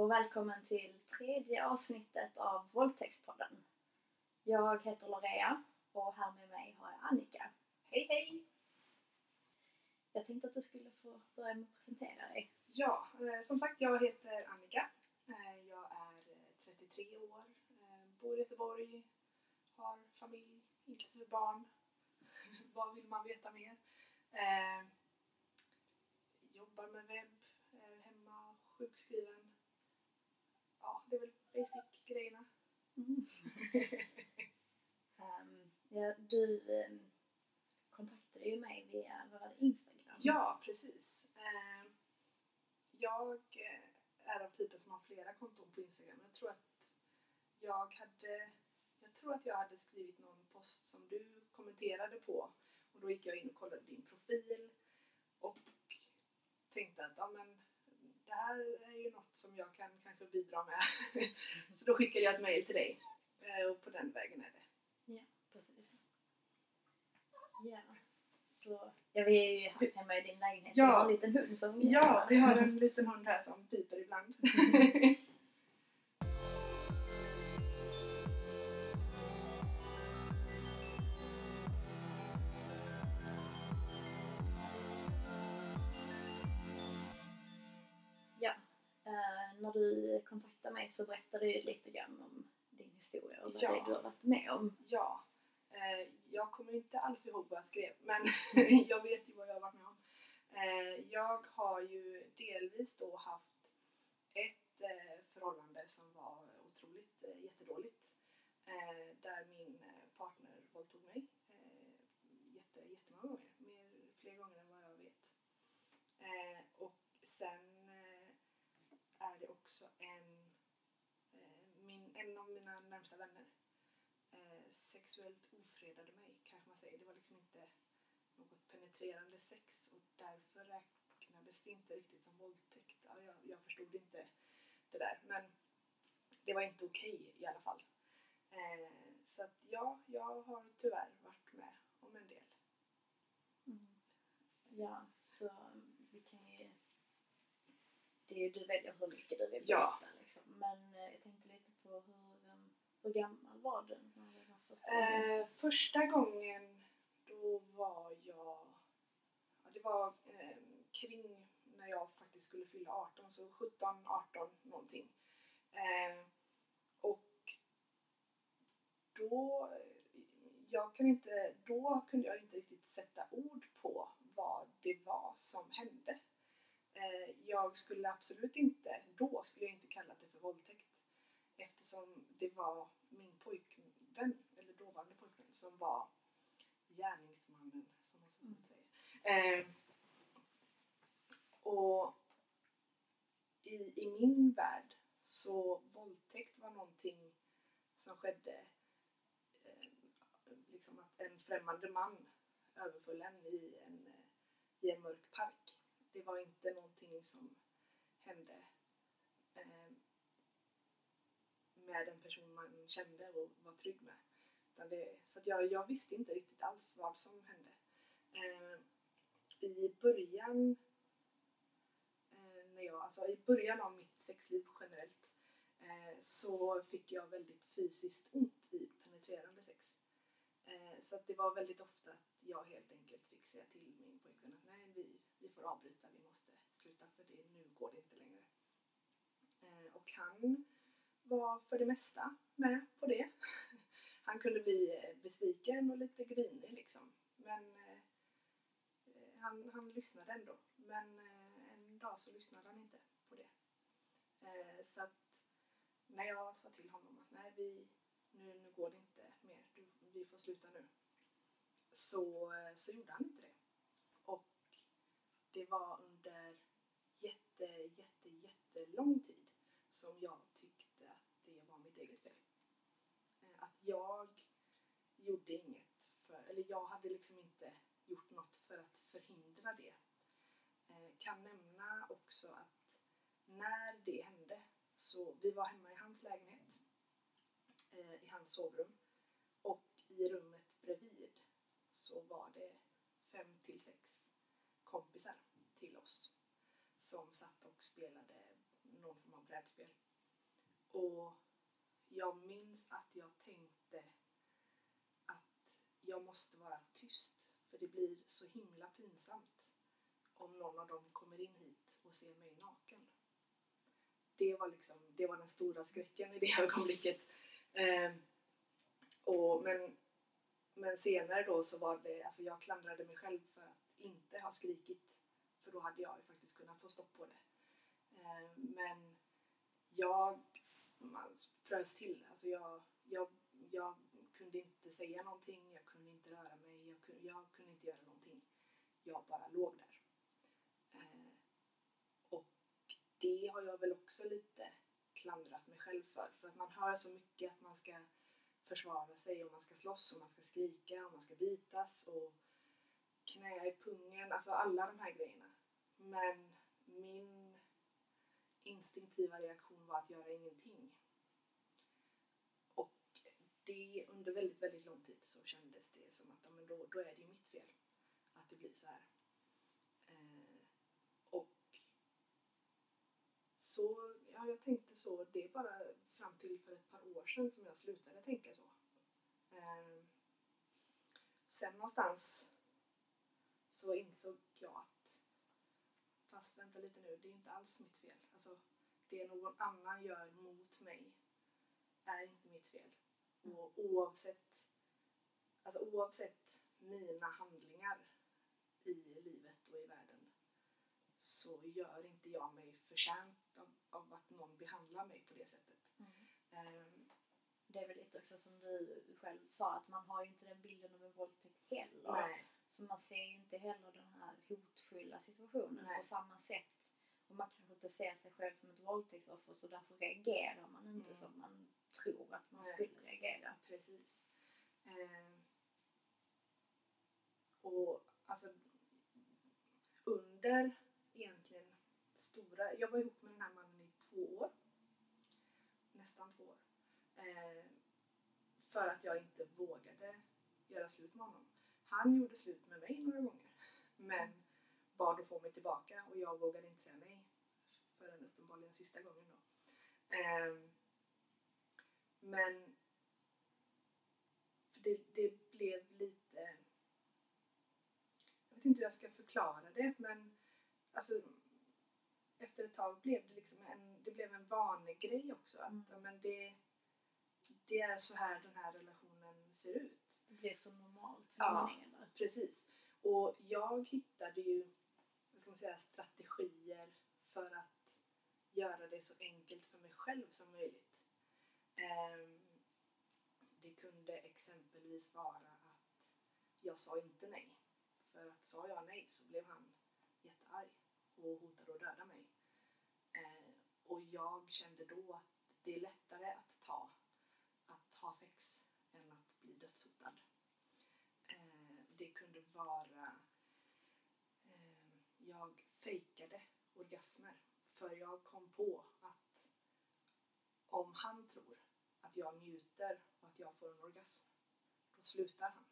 och välkommen till tredje avsnittet av Våldtäktspodden. Jag heter Lorea och här med mig har jag Annika. Hej hej! Jag tänkte att du skulle få börja med att presentera dig. Ja, eh, som sagt jag heter Annika. Eh, jag är eh, 33 år, bor i Göteborg, har familj inklusive barn. Vad vill man veta mer? Jobbar med webb, är hemma, sjukskriven. Ja, det är väl basic-grejerna. Mm. Ehm, ja, du ehm, kontaktade ju mig via vår Instagram. Ja, precis. Eh, jag eh, är av typen som har flera konton på Instagram. Jag tror att jag hade, jag tror att jag hade skrivit någon post som du kommenterade på och då gick jag in och kollade din profil och tänkte att ja, men, det här är ju något som jag kan kanske bidra med. Så då skickade jag ett mail till dig Eh, och på den vägen är det. Ja, precis. Ja, så... Ja, vi är ju hemma i din lägenhet. Ja. Vi har en liten hund som... Ja, vi har en liten hund här som piper ibland. Eh, när du kontaktade mig så berättade du lite grann om din historia och vad Ja. du har varit med om. Ja, eh, jag kommer inte alls ihåg vad jag skrev men jag vet ju vad jag har varit med om. Eh, jag har ju delvis då haft ett eh, förhållande som var otroligt eh, jättedåligt. Eh, där min eh, partner våldtog mig jätte, jättemånga gånger, mer, fler gånger än vad jag vet. Och sen eh, är det också en, eh, min, en av mina närmsta vänner eh, sexuellt ofredade mig kanske man säger. Det var liksom inte något penetrerande sex och därför räknades det inte riktigt som våldtäkt. Ja, jag, jag förstod inte det där men det var inte okej i alla fall. Eh, så att ja, jag har tyvärr varit med om en del. Mm. Ja, så vi kan ju... Det är ju du väljer hur mycket du vill Ja. berätta liksom. Men eh, jag tänkte hur, um, hur gammal var du första gången? Eh, första gången då var jag, ja, det var eh, kring när jag faktiskt skulle fylla 18, så 17, 18 någonting. Eh, och då, jag kan inte, då kunde jag inte riktigt sätta ord på vad det var som hände. Eh, jag skulle absolut inte, då skulle jag inte kalla det för våldtäkt eftersom det var min pojkvän, eller dåvarande pojkvän, som var gärningsmannen, som man Mm. säger. Eh, och i, i min värld så våldtäkt var någonting som skedde eh, liksom att en främmande man överföll en i en, i en mörk park. Det var inte någonting som hände eh, med en person man kände och var trygg med. Utan det, så att jag, jag visste inte riktigt alls vad som hände. Eh, I början eh, när jag, alltså i början av mitt sexliv generellt eh, så fick jag väldigt fysiskt ont vid penetrerande sex. Eh, så att det var väldigt ofta att jag helt enkelt fick säga till min pojkvän att nej, vi, vi får avbryta, vi måste sluta för det, nu går det inte längre. Eh, och han var för det mesta med på det. Han kunde bli eh, besviken och lite grinig liksom. Men eh, eh, han, han lyssnade ändå. Men eh, en dag så lyssnade han inte på det. Eh, så att när jag sa till honom att nej, vi, nu, nu går det inte mer, du, vi får sluta nu. Så, eh, så gjorde han inte det. Och det var under jätte, jätte, jättelång tid som jag tyckte att det var mitt eget fel. Eh, Att jag gjorde inget för, eller jag hade liksom inte gjort något för att förhindra det. Eh, Kan nämna också att när det hände så vi var hemma i hans lägenhet, eh, i hans sovrum och i rummet bredvid så var det fem till sex kompisar till oss som satt och spelade någon form av brädspel. Och jag minns att jag tänkte jag måste vara tyst för det blir så himla pinsamt om någon av dem kommer in hit och ser mig naken. Det var liksom, det var den stora skräcken i det ögonblicket. Eh, och, men, men senare då så var det, alltså jag klandrade mig själv för att inte ha skrikit för då hade jag ju faktiskt kunnat få stopp på det. Eh, men jag man frös till. Alltså jag, jag, jag kunde inte säga någonting, jag kunde inte röra mig, jag kunde, jag kunde inte göra någonting. Jag bara låg där. Eh, och det har jag väl också lite klandrat mig själv för. För att man hör så mycket att man ska försvara sig och man ska slåss och man ska skrika och man ska bitas och knäa i pungen, alltså alla de här grejerna. Men min instinktiva reaktion var att göra ingenting. Det under väldigt, väldigt lång tid så kändes det som att ja, men då, då är det ju mitt fel att det blir så här. Eh, och så, ja jag tänkte så, det är bara fram till för ett par år sedan som jag slutade tänka så. Eh, sen någonstans så insåg jag att fast vänta lite nu, det är inte alls mitt fel. Alltså, det någon annan gör mot mig är inte mitt fel. Och oavsett, alltså oavsett mina handlingar i livet och i världen så gör inte jag mig förtjänt av, av att någon behandlar mig på det sättet. Mm. Um, det är väl lite också som du själv sa att man har ju inte den bilden av en våldtäkt heller. Nej. Så man ser ju inte heller den här hotfulla situationen Nej. på samma sätt. Och man kanske inte ser sig själv som ett våldtäktsoffer så därför reagerar man inte Mm. som man tror att man Nej. skulle reagera. Precis. Ehm, och alltså under egentligen stora, jag var ihop med den här mannen i två år. Nästan två år. Ehm, för att jag inte vågade göra slut med honom. Han gjorde slut med mig några gånger. Men bad att få mig tillbaka och jag vågade inte säga nej. Förrän uppenbarligen sista gången då. Ehm, men det, det blev lite... Jag vet inte hur jag ska förklara det men alltså efter ett tag blev det liksom en, det blev en vanegrej också. Att, Mm. ja, men det, det är så här den här relationen ser ut. Det blir så normalt för Ja. där. Precis. Och jag hittade ju vad ska man säga, strategier för att göra det så enkelt för mig själv som möjligt. Ehm, det kunde exempelvis vara att jag sa inte nej. För att sa jag nej så blev han jättearg och hotade att döda mig. Ehm, och jag kände då att det är lättare att ta att ha sex än att bli dödshotad. Ehm, det kunde vara jag fejkade orgasmer för jag kom på att om han tror att jag njuter och att jag får en orgasm då slutar han.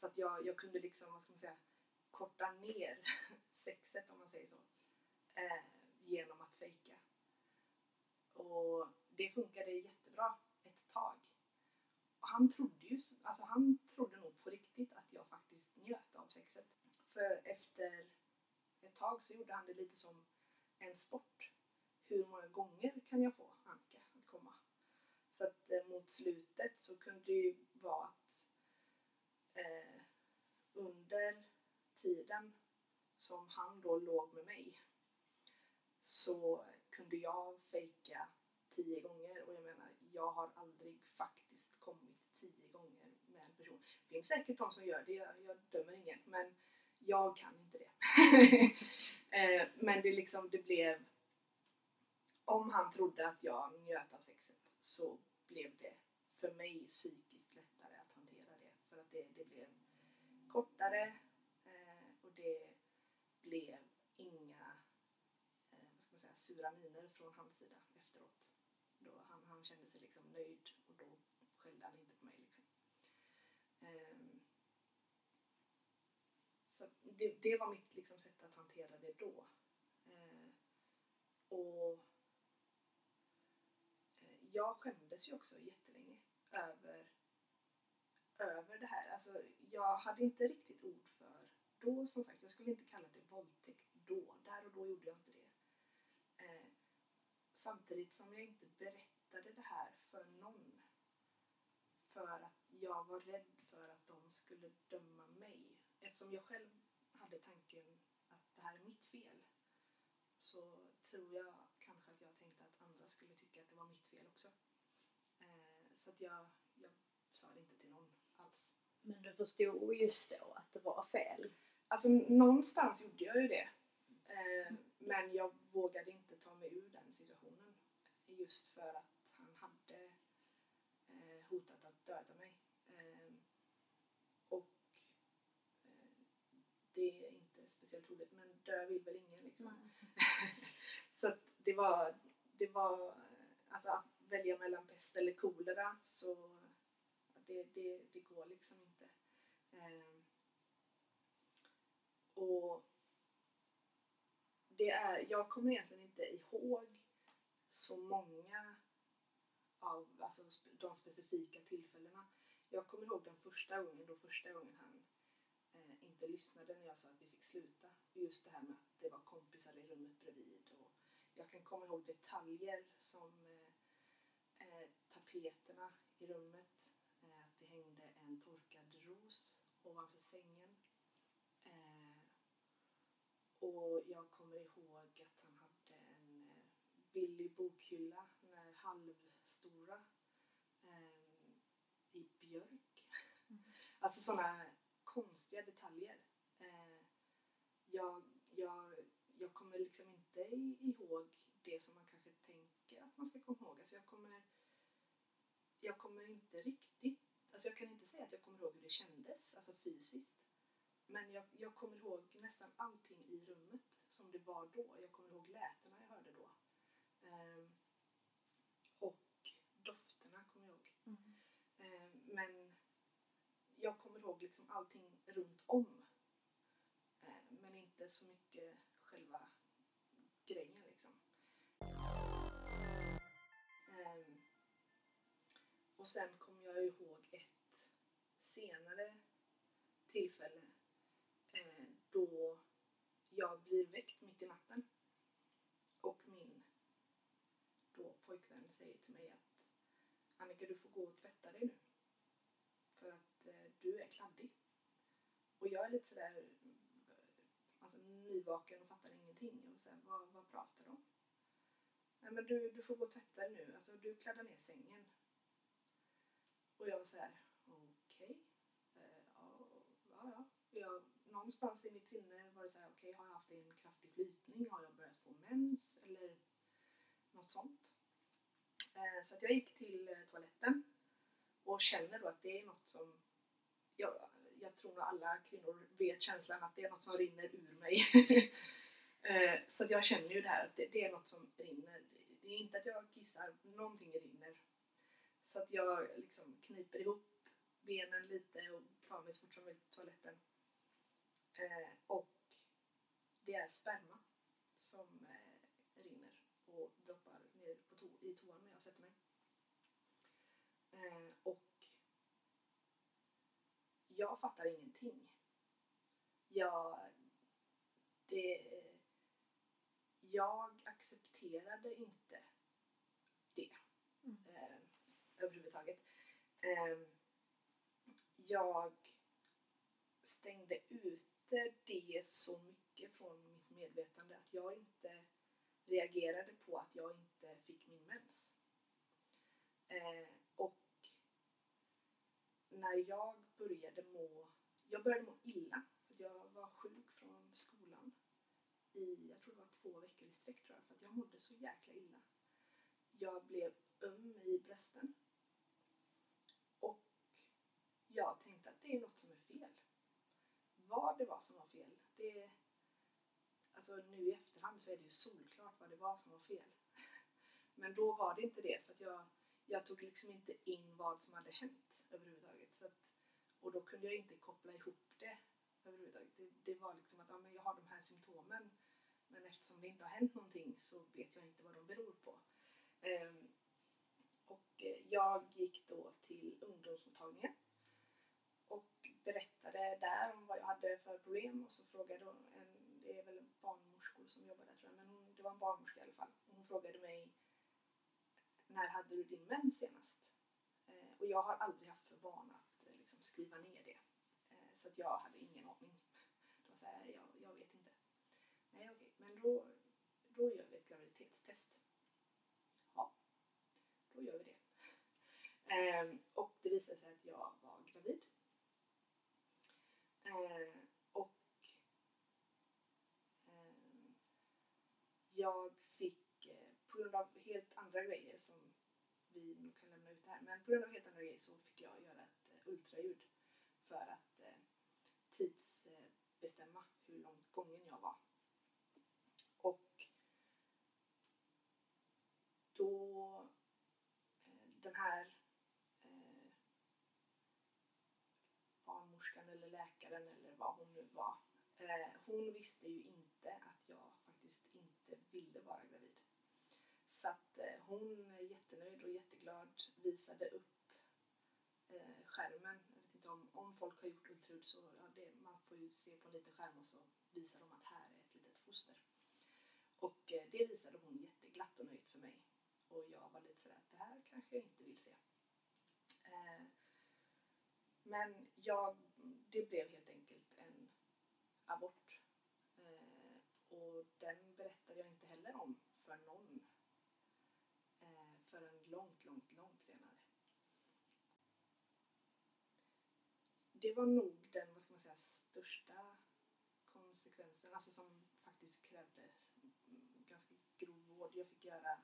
Så att jag, jag kunde liksom, vad ska man säga, korta ner sexet om man säger så eh, genom att fejka. Och det funkade jättebra ett tag. Och han trodde ju, alltså han trodde nog på riktigt att jag faktiskt njöt av sexet. För efter ett tag så gjorde han det lite som en sport. Hur många gånger kan jag få Anka att komma? Så att eh, mot slutet så kunde det ju vara att eh, under tiden som han då låg med mig så kunde jag fejka tio gånger och jag menar, jag har aldrig faktiskt kommit tio gånger med en person. Det finns säkert de som gör det, jag, jag dömer ingen, men jag kan inte det. Eh, men det liksom, det blev om han trodde att jag njöt av sexet så blev det för mig psykiskt lättare att hantera det. För att det, det blev kortare eh, och det blev inga eh, vad ska man säga, sura miner från hans sida efteråt. Då han, han kände sig liksom nöjd och då skällde han inte på mig. Liksom. Ehm, så att det, det var mitt liksom, sätt att hantera det då. Eh, och eh, jag skämdes ju också jättelänge över, över det här. Alltså, jag hade inte riktigt ord för då, som sagt, jag skulle inte kalla det våldtäkt då. Där och då gjorde jag inte det. Eh, samtidigt som jag inte berättade det här för någon. För att jag var rädd för att de skulle döma mig. Eftersom jag själv hade tanken att det här är mitt fel så tror jag kanske att jag tänkte att andra skulle tycka att det var mitt fel också. Eh, så att jag, jag sa det inte till någon alls. Men du förstod just då att det var fel? Alltså någonstans gjorde jag ju det. Eh, men jag vågade inte ta mig ur den situationen. Just för att han hade eh, hotat att döda mig. Eh, och eh, det är inte speciellt roligt men dö vill väl ingen liksom. så att det var, det var, alltså att välja mellan pest eller kolera så det, det, det går liksom inte. Eh, och det är, jag kommer egentligen inte ihåg så många av alltså, de specifika tillfällena. Jag kommer ihåg den första gången, då första gången han eh, inte lyssnade när jag sa att vi fick sluta. Just det här med att det var kompisar i rummet bredvid. Och jag kan komma ihåg detaljer som eh, eh tapeterna i rummet, eh, att det hängde en torkad ros ovanför sängen. Eh, och jag kommer ihåg att han hade en eh, billig bokhylla, den här halvstora, eh, i björk. Mm. Alltså sådana konstiga detaljer. Eh, jag, jag, jag kommer liksom inte ihåg det som man kanske tänker att man ska komma ihåg. Alltså jag kommer, jag kommer inte riktigt, alltså jag kan inte säga att jag kommer ihåg hur det kändes, alltså fysiskt. Men jag, jag kommer ihåg nästan allting i rummet som det var då. Jag kommer ihåg lätena jag hörde då. Ehm, och dofterna kommer jag ihåg. Mm. Ehm, men jag kommer ihåg liksom allting runt om. Eh, men inte så mycket själva grejen liksom. Ehm, och sen kommer jag ihåg ett senare tillfälle eh, då jag blir väckt mitt i natten och min då pojkvän säger till mig att Annika du får gå och tvätta dig nu för att eh, du är kladdig. Och jag är lite sådär alltså, nyvaken och fattar ingenting. Jag var såhär, vad, vad pratar de? om? Nej men du, du får gå och tvätta dig nu, alltså du kladdar ner sängen. Och jag var såhär, okej. Eh, ja, ja. Jag, någonstans i mitt sinne var det såhär, okej har jag haft en kraftig flytning? Har jag börjat få mens? Eller något sånt. Eh, så att jag gick till eh, toaletten och känner då att det är något som jag, jag tror nog alla kvinnor vet känslan att det är något som rinner ur mig. Eh, så att jag känner ju det här att det, det är något som rinner. Det är inte att jag kissar, någonting rinner. Så att jag liksom kniper ihop benen lite och tar mig så fort som möjligt till toaletten. Eh, och det är sperma som eh, rinner och droppar ner på to i toan när jag sätter mig. Och jag fattar ingenting. Jag, det, jag accepterade inte det Mm. eh, överhuvudtaget. Eh, jag stängde ute det så mycket från mitt medvetande att jag inte reagerade på att jag inte fick min mens. Eh, och när jag började må, jag började må illa, För att jag var sjuk från skolan i, jag tror det var två veckor i sträck tror jag, för att jag mådde så jäkla illa. Jag blev öm i brösten. Och jag tänkte att det är något som är fel. Vad det var som var fel, det... Alltså nu i efterhand så är det ju solklart vad det var som var fel. Men då var det inte det för att jag, jag tog liksom inte in vad som hade hänt överhuvudtaget. Så att, och då kunde jag inte koppla ihop det överhuvudtaget. Det, det var liksom att ja, men jag har de här symptomen men eftersom det inte har hänt någonting så vet jag inte vad de beror på. Ehm, eh, jag gick då till ungdomsmottagningen och berättade där om vad jag hade för problem och så frågade hon, en, det är väl barnmorskor som jobbar där tror jag, men hon, det var en barnmorska i alla fall. Hon frågade mig när hade du din mens senast? Ehm, och jag har aldrig haft för vana att skriva ner det. Eh, så att jag hade ingen aning. Det var så här, jag, jag vet inte. Nej okej, men då, då gör vi ett graviditetstest. Ja, då gör vi det. Ehm, och det visade sig att jag var gravid. Ehm, och ehm, jag fick, eh, på grund av helt andra grejer som vi nog kan lämna ut här, men på grund av helt andra grejer så fick jag göra ett eh, ultraljud för att eh, tidsbestämma hur långt gången jag var. Och då, eh, den här eh, barnmorskan eller läkaren eller vad hon nu var, eh, hon visste ju inte att jag faktiskt inte ville vara gravid. Så att eh, hon är jättenöjd och jätteglad visade upp eh, skärmen. Om, om folk har gjort ultraljud så ja, det, man får ju se på en liten skärm och så visar de att här är ett litet foster. Och eh, det visade hon jätteglatt och nöjt för mig. Och jag var lite sådär det här kanske jag inte vill se. Eh, men jag, det blev helt enkelt en abort. Eh, och den berättade jag inte heller om för någon eh, förrän långt, långt, långt senare. Det var nog den, vad ska man säga, största konsekvensen, alltså som faktiskt krävde ganska grov vård. Jag fick göra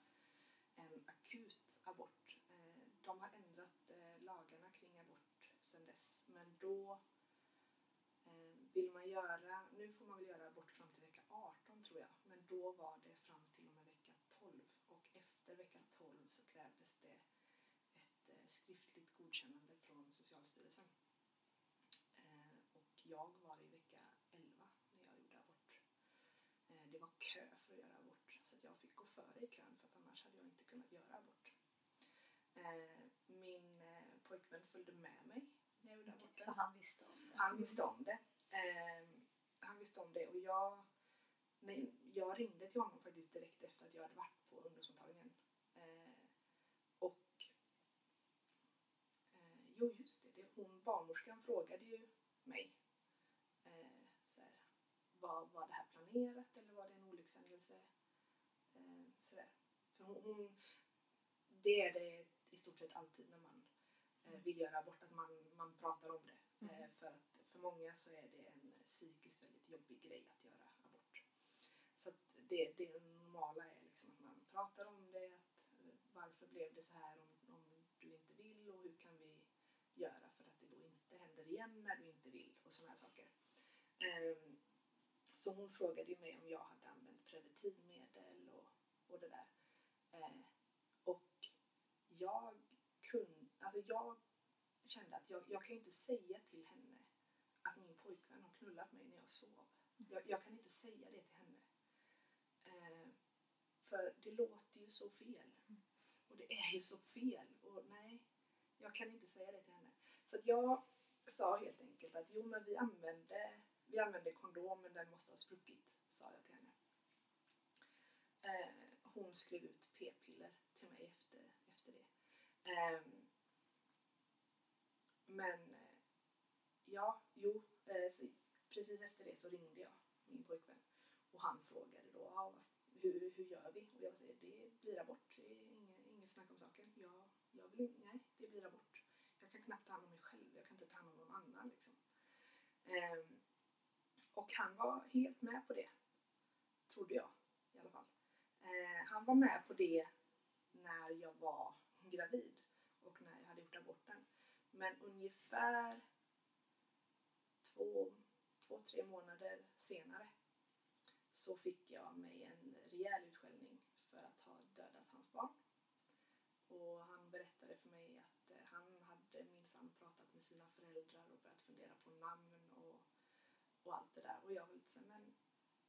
en akut abort. Eh, de har ändrat eh, lagarna kring abort sedan dess, men då eh, vill man göra, nu får man väl göra abort fram till vecka 18 tror jag, men då var det fram till och med vecka 12 och efter vecka 12 så krävdes det ett eh, skriftligt godkännande från Socialstyrelsen. Eh, och jag var i vecka 11 när jag gjorde abort. Eh, det var kö för att göra abort så jag fick gå före i kön för att annars hade jag inte kunnat göra abort. Eh, min eh, pojkvän följde med mig när jag gjorde aborten. Så han visste om det. Han visste om det. Ehm, han visste om det och jag, nej, jag ringde till honom faktiskt direkt efter att jag hade varit på ungdomsmottagningen. Och jo just det, hon barnmorskan frågade ju mig var, var det här planerat eller var det en olyckshändelse? Eh, sådär. För hon, hon, det är det i stort sett alltid när man eh, vill göra abort, att man, man pratar om det. Mm. Eh, för att för många så är det en psykiskt väldigt jobbig grej att göra abort. Så att det, det normala är liksom att man pratar om det, att eh, varför blev det så här om, om du inte vill och hur kan vi göra för att det då inte händer igen när du inte vill och sådana här saker. Ehm, så hon frågade ju mig om jag hade använt preventivmedel och, och det där. Eh, och jag kunde, alltså jag kände att jag, jag kan ju inte säga till henne att min pojkvän har knullat mig när jag sov. Jag, jag kan inte säga det till henne. Eh, för det låter ju så fel. Och det är ju så fel. Och nej, jag kan inte säga det till henne. Så att jag sa helt enkelt att jo men vi använde, vi använde kondom men den måste ha spruckit, sa jag till henne. Eh, hon skrev ut p-piller till mig efter, efter det. Eh, men eh, ja, jo, eh, så precis efter det så ringde jag min pojkvän och han frågade då, ah, vad, hur, hur gör vi? Och jag sa det blir abort, det är inget, inget snack om saken. Jag, jag vill, nej, det blir abort. Jag kan knappt ta hand om mig själv, jag kan inte ta hand om någon annan liksom. Ehm, och han var helt med på det, trodde jag i alla fall. Eh, han var med på det när jag var gravid och när jag hade gjort aborten. Men ungefär två, två, tre månader senare så fick jag mig en rejäl utskällning för att ha dödat hans barn. Och han berättade för mig att eh, han hade minsann pratat med sina föräldrar och börjat fundera på namn och, allt det där. Och jag var lite såhär, men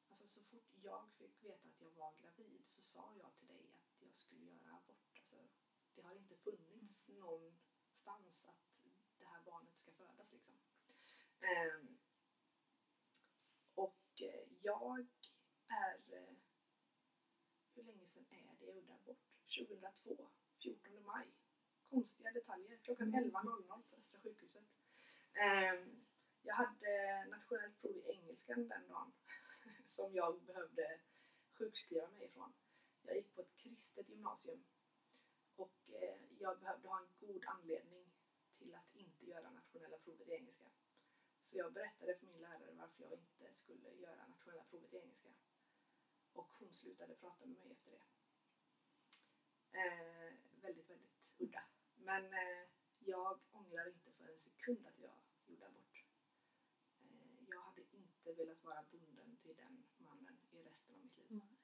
alltså så fort jag fick veta att jag var gravid så sa jag till dig att jag skulle göra abort. Alltså, det har inte funnits någonstans att det här barnet ska födas liksom. Ehm, och eh, jag är, eh, hur länge sedan är det jag udda bort? 2002, 14 maj. Konstiga detaljer, klockan Mm. 11.00 på Östra sjukhuset. Ehm, jag hade nationellt prov i engelskan den dagen som jag behövde sjukskriva mig ifrån. Jag gick på ett kristet gymnasium och eh, jag behövde ha en god anledning till att inte göra nationella provet i engelska. Så jag berättade för min lärare varför jag inte skulle göra nationella provet i engelska. Och hon slutade prata med mig efter det. Eh, väldigt, väldigt udda. Men eh, jag ångrar inte för en sekund att jag gjorde abort. Eh, jag hade inte velat vara bunden till den mannen i resten av mitt liv. Mm.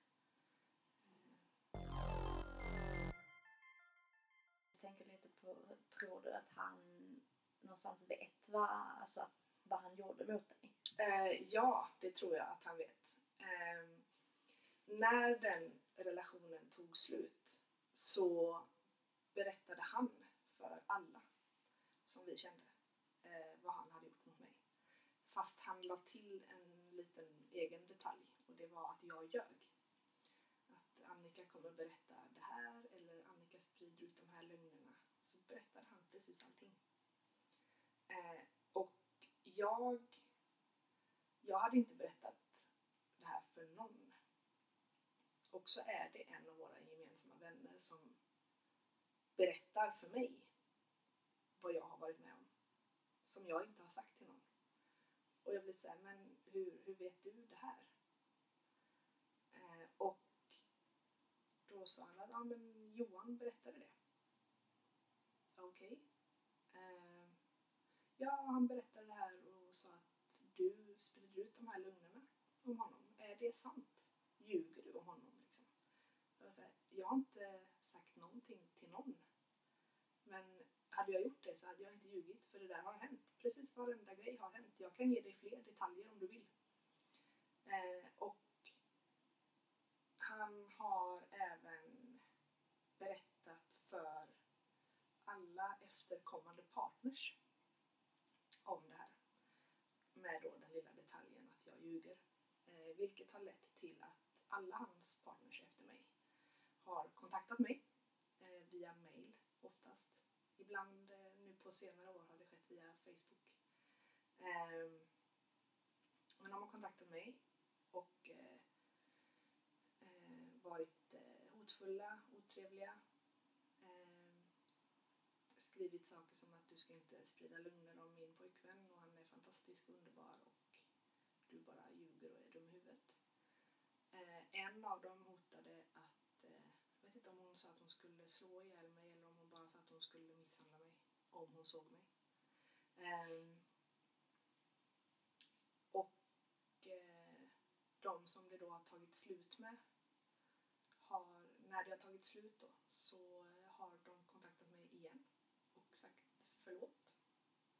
Jag tänker lite på, tror du att han någonstans vet vad, alltså, vad han gjorde mot dig? Eh, ja, det tror jag att han vet. Eh, när den relationen tog slut så berättade han för alla som vi kände eh, vad han hade gjort mot mig. Fast han la till en liten egen detalj och det var att jag ljög. Att Annika kommer berätta det här eller Annika sprider ut de här lögnerna. Så berättade han precis allting. Eh, och jag jag hade inte berättat det här för någon. Och så är det en av våra gemensamma vänner som berättar för mig vad jag har varit med om. Som jag inte har sagt till någon. Och jag blir såhär, men hur, hur vet du det här? Eh, och då sa han att ja, men Johan berättade det. Okej. Eh, ja, han berättade det här och sa att du sprider ut de här lögnerna om honom. Eh, är det sant? Ljuger du om honom? Liksom? Jag, var så här, jag har inte sagt någonting till någon. Men hade jag gjort det så hade jag inte ljugit för det där har hänt. Precis varenda grej har hänt. Jag kan ge dig fler detaljer om du vill. Eh, och han har även berättat för alla efterkommande partners om det här med då den lilla detaljen att jag ljuger. Eh, vilket har lett till att alla hans partners efter mig har kontaktat mig eh, via mail oftast. Ibland eh, nu på senare år har det skett via Facebook. Eh, Ehm, men de har kontaktat mig och eh, eh varit eh, hotfulla, otrevliga. Eh, skrivit saker som att du ska inte sprida lögner om min pojkvän och han är fantastisk och underbar och du bara ljuger och är dum i huvudet. Eh, en av dem hotade att, eh, jag vet inte om hon sa att hon skulle slå ihjäl mig eller om hon bara sa att hon skulle misshandla mig om hon såg mig. Eh, och eh, de som det då har tagit slut med har, när det har tagit slut då, så eh, har de kontaktat mig igen och sagt förlåt.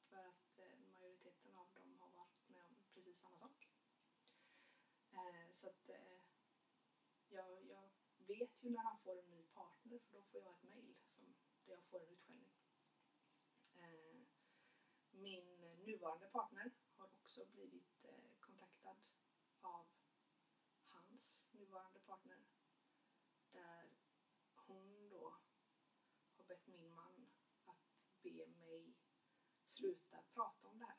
För att eh, majoriteten av dem har varit med om precis samma sak. Eh, så att jag, jag vet ju när han får en ny partner för då får jag ett mail som, där jag får en utskällning. Min nuvarande partner har också blivit kontaktad av partner där hon då har bett min man att be mig sluta prata om det här.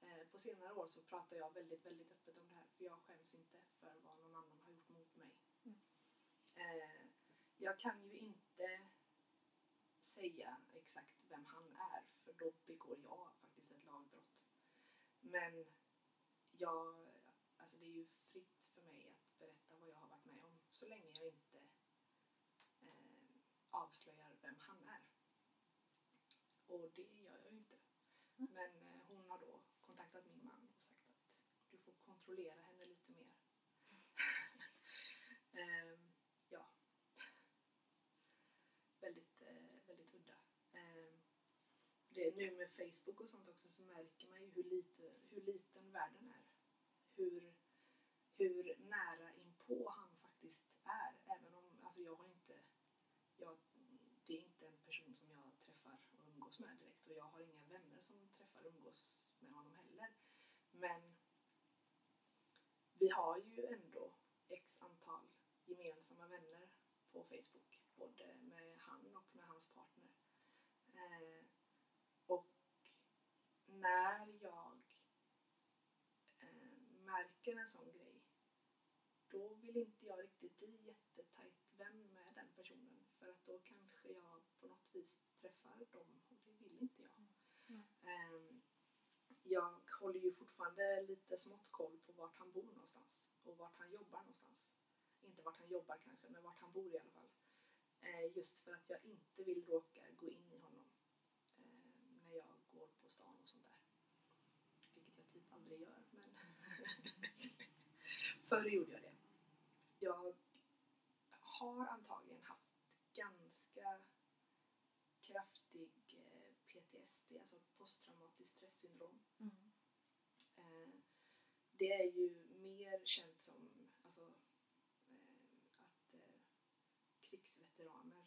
Eh, på senare år så pratar jag väldigt, väldigt öppet om det här för jag skäms inte för vad någon annan har gjort mot mig. Mm. Eh, jag kan ju inte säga exakt vem han är för då begår jag faktiskt ett lagbrott. Men jag, alltså det är ju fritt för mig att berätta vad jag har varit med om så länge jag inte eh, avslöjar vem han är. Och det gör jag ju inte. Mm. Men eh, hon har då kontaktat min man och sagt att du får kontrollera henne lite mer. Ehm, ja. Väldigt, eh, väldigt udda. Ehm, det, nu med Facebook och sånt också så märker man ju hur, lite, hur liten världen är. Hur, hur nära inpå han jag, det är inte en person som jag träffar och umgås med direkt och jag har inga vänner som träffar och umgås med honom heller. Men vi har ju ändå x antal gemensamma vänner på Facebook, både med han och med hans partner. Eh, och när jag eh, märker en sån grej, då vill inte då kanske jag på något vis träffar dem och det vill inte jag. Mm. Ehm, jag håller ju fortfarande lite smått koll på vart han bor någonstans och vart han jobbar någonstans. Inte vart han jobbar kanske, men vart han bor i alla fall. Eh, just för att jag inte vill råka gå in i honom eh, när jag går på stan och sånt där. Vilket jag typ aldrig gör, men förr gjorde jag det. Jag har antagligen haft ganska kraftig eh, PTSD, alltså posttraumatiskt stressyndrom. Mm. Eh, det är ju mer känt som alltså, eh, att eh, krigsveteraner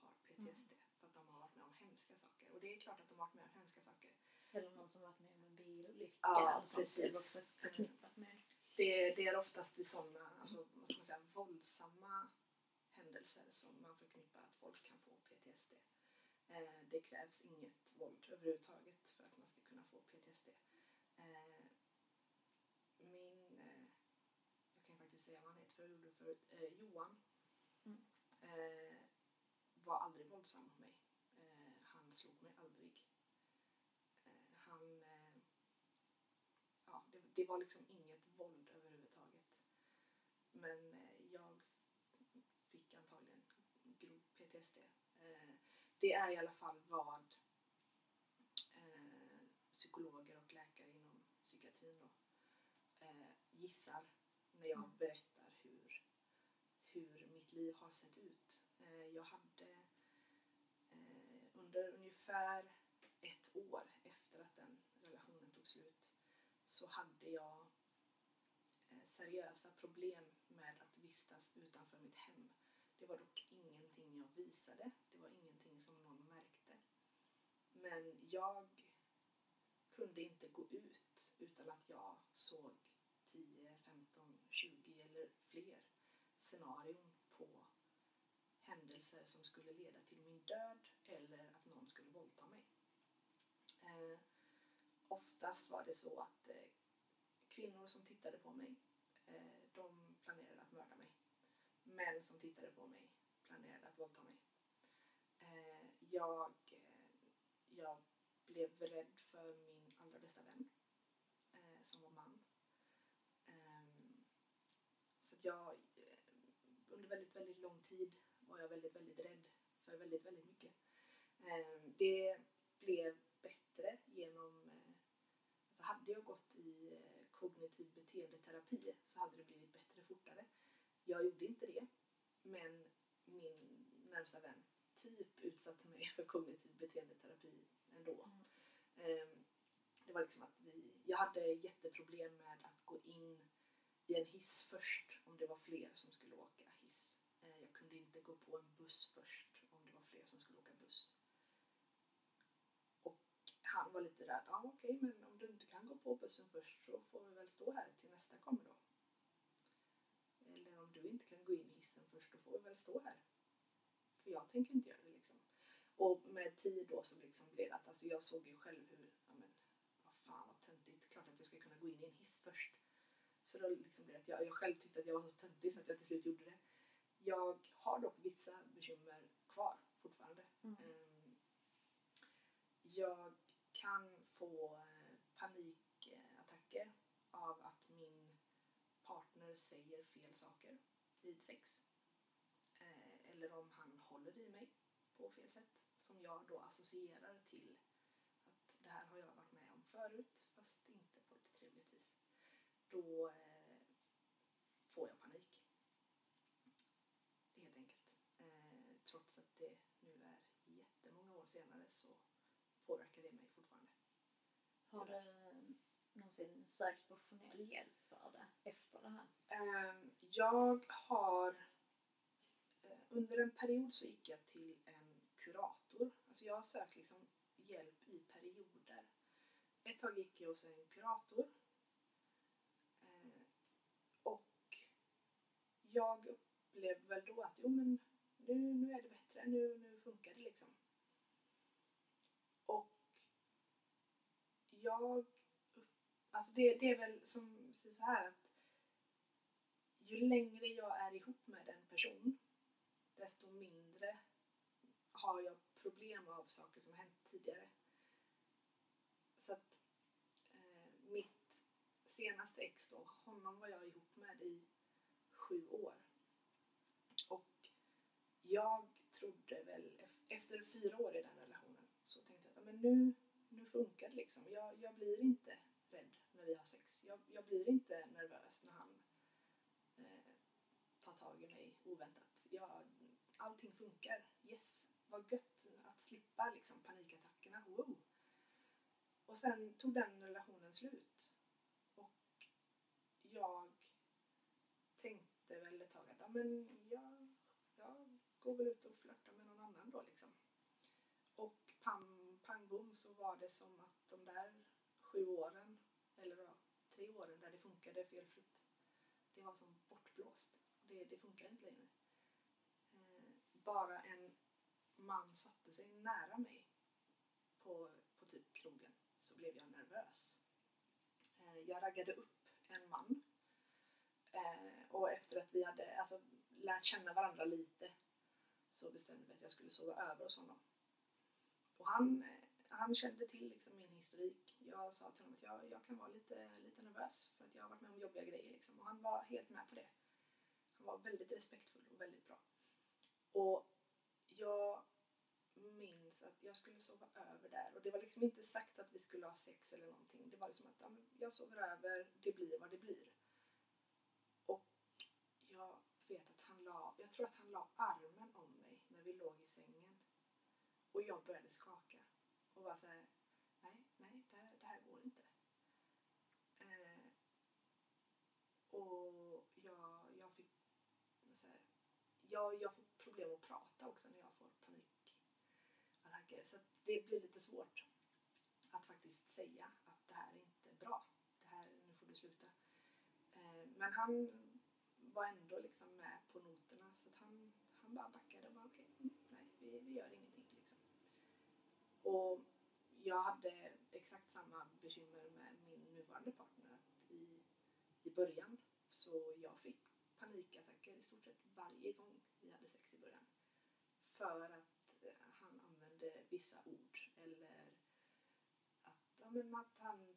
har PTSD för att de har varit med om hemska saker. Och det är klart att de har varit med om hemska saker. Eller någon som varit med om en bilolycka Ja, precis. Det, det är oftast i sådana alltså, vad ska man säga, våldsamma händelser som man förknippar att folk kan få PTSD. Eh, det krävs inget våld överhuvudtaget för att man ska kunna få PTSD. Eh, min, eh, jag kan faktiskt säga vad han heter för jag gjorde det förut, eh, Johan Mm. eh, var aldrig våldsam mot mig. Eh, han slog mig aldrig. Eh, han, ja, det, det var liksom inget våld överhuvudtaget. Men jag fick antagligen grov PTSD. Det är i alla fall vad psykologer och läkare inom psykiatrin då, eh, gissar när jag Mm. berättar hur, hur mitt liv har sett ut. Eh, jag hade eh, under ungefär ett år efter att den relationen tog slut så hade jag eh, seriösa problem med att vistas utanför mitt hem. Det var dock ingenting jag visade, det var ingenting som någon märkte. Men jag kunde inte gå ut utan att jag såg 10, 15, 20 eller fler scenarion på händelser som skulle leda till min död eller att någon skulle våldta mig. Eh, oftast var det så att eh, kvinnor som tittade på mig, eh, de planerade att mörda mig. Män som tittade på mig planerade att våldta mig. Eh, jag, eh, jag blev rädd för min allra bästa vän, eh, som var man. Ehm, så att jag, eh, under väldigt, väldigt lång tid var jag väldigt, väldigt rädd för väldigt, väldigt mycket. Ehm, det blev bättre genom, eh, alltså hade jag gått i eh, kognitiv beteendeterapi så hade det blivit bättre fortare. Jag gjorde inte det, men min närmsta vän typ utsatte mig för kognitiv beteendeterapi ändå. Mm. Ehm, det var liksom att vi, jag hade jätteproblem med att gå in i en hiss först om det var fler som skulle åka hiss. Eh, jag kunde inte gå på en buss först om det var fler som skulle åka buss. Och han var lite där att, ah, okej men om du inte kan gå på bussen först så får vi väl stå här till nästa kommer då. Eller om du inte kan gå in i hissen först då får vi väl stå här. För jag tänker inte göra det liksom. Och med tid då så liksom blev det att alltså jag såg ju själv hur, ja men vad fan vad töntigt, klart att jag ska kunna gå in i en hiss först. Så då liksom det att jag, jag själv tyckte att jag var så töntig så att jag till slut gjorde det. Jag har dock vissa bekymmer kvar fortfarande. Mm. Ehm, Jag kan få eh, panikattacker av att min partner säger fel saker vid sex. Eh, Eller om han håller i mig på fel sätt som jag då associerar till att det här har jag varit med om förut fast inte på ett trevligt vis. Då eh, får jag panik. Helt enkelt. Eh, trots att det nu är jättemånga år senare så påverkar det mig fortfarande. Har du någonsin sökt professionell hjälp för det efter det här? Ehm, Jag har eh, under en period så gick jag till en kurator. Alltså jag har sökt liksom hjälp i perioder. ett tag gick jag hos en kurator. Eh, och jag upplevde väl då att jo men nu, nu är det bättre, nu, nu funkar det liksom. Och jag, alltså det, det är väl som så här att ju längre jag är ihop med en person desto mindre har jag problem av saker som hänt tidigare. Så att eh, mitt senaste ex då, honom var jag ihop med i sju år. Och jag trodde väl, efter fyra år i den relationen, så tänkte jag att men nu, nu funkar det liksom. Jag, jag blir inte rädd när vi har sex. Jag, jag blir inte nervös när han eh, tar tag i mig oväntat. Jag, allting funkar. Yes, vad gött att slippa liksom panikattackerna. Wow. Och sen tog den relationen slut. Och jag tänkte väl ett tag att ja, men jag, jag går väl ut och flörtar med någon annan då liksom. Och pam, pang bom så var det som att de där sju åren, eller ja, tre åren där det funkade felfritt, det var som bortblåst. Det, det funkar inte längre. Eh, bara en man satte sig nära mig på, på typ krogen så blev jag nervös. Eh, jag raggade upp en man eh, och efter att vi hade alltså, lärt känna varandra lite så bestämde vi att jag skulle sova över hos honom. Och han, eh, han kände till liksom min historik. Jag sa till honom att jag, jag kan vara lite, lite nervös för att jag har varit med om jobbiga grejer. Liksom. Och han var helt med på det. Han var väldigt respektfull och väldigt bra. Och jag minns att jag skulle sova över där och det var liksom inte sagt att vi skulle ha sex eller någonting. Det var liksom att ja, jag sover över, det blir vad det blir. Och jag vet att han la, jag tror att han la armen om mig när vi låg i sängen och jag började skaka och var så här, nej, nej, det här, det här går inte. Eh, och jag, jag fick så här, jag, jag får problem att prata också när jag får panikattacker. Så det blir lite svårt att faktiskt säga att det här är inte bra. Det här, nu får du sluta. Eh, men han var ändå liksom med på noterna så att han, han bara backade och bara okej, okay, nej vi, vi gör ingenting liksom. Och jag hade exakt samma bekymmer med min nuvarande partner att i, i början så jag fick panikattacker i stort sett varje gång vi hade sex i början. För att eh, han använde vissa ord eller att, ja, men att han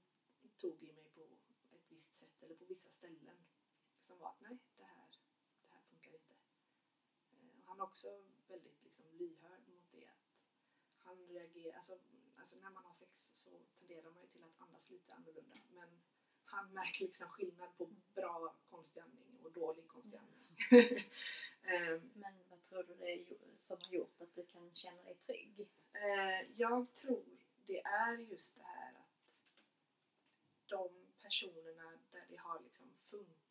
tog i mig på ett visst sätt eller på vissa ställen som var att nej, det här, det här funkar inte. Eh, och han är också väldigt liksom, lyhörd mot det. Att han reagerar, alltså, alltså när man har sex så tenderar man ju till att andas lite annorlunda. Men han märker liksom skillnad på bra konstig andning och dålig konstig. Mm. Men vad tror du det är som har gjort att du kan känna dig trygg? Eh, jag tror det är just det här att de personerna där det har liksom funkat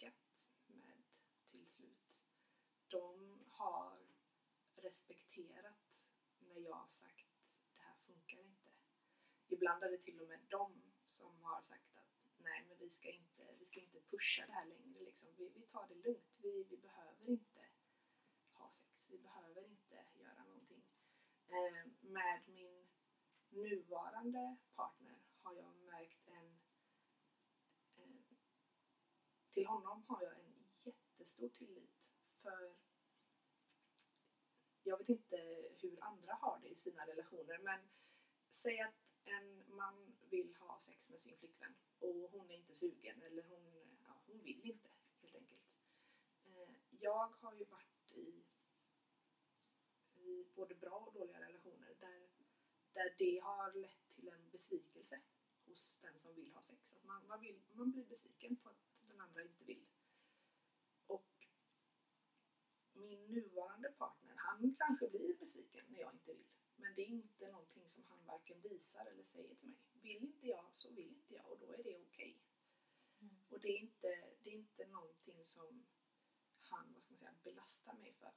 de har respekterat när jag har sagt det här funkar inte. Ibland är det till och med de som har sagt att nej men vi ska inte, vi ska inte pusha det här längre liksom. Vi, vi tar det lugnt. Vi, vi behöver inte ha sex. Vi behöver inte göra någonting. Eh, med min nuvarande partner har jag märkt en eh, till honom har jag en jättestor tillit för jag vet inte hur andra har det i sina relationer men säg att en man vill ha sex med sin flickvän och hon är inte sugen eller hon, ja, hon vill inte helt enkelt. Eh, jag har ju varit i, i både bra och dåliga relationer där, där det har lett till en besvikelse hos den som vill ha sex. Att man, man, vill, man blir besviken på att den andra inte vill. Min nuvarande partner, han kanske blir besviken när jag inte vill. Men det är inte någonting som han varken visar eller säger till mig. Vill inte jag så vill inte jag och då är det okej. Okay. Mm. Och det är, inte, det är inte någonting som han vad ska man säga, belastar mig för.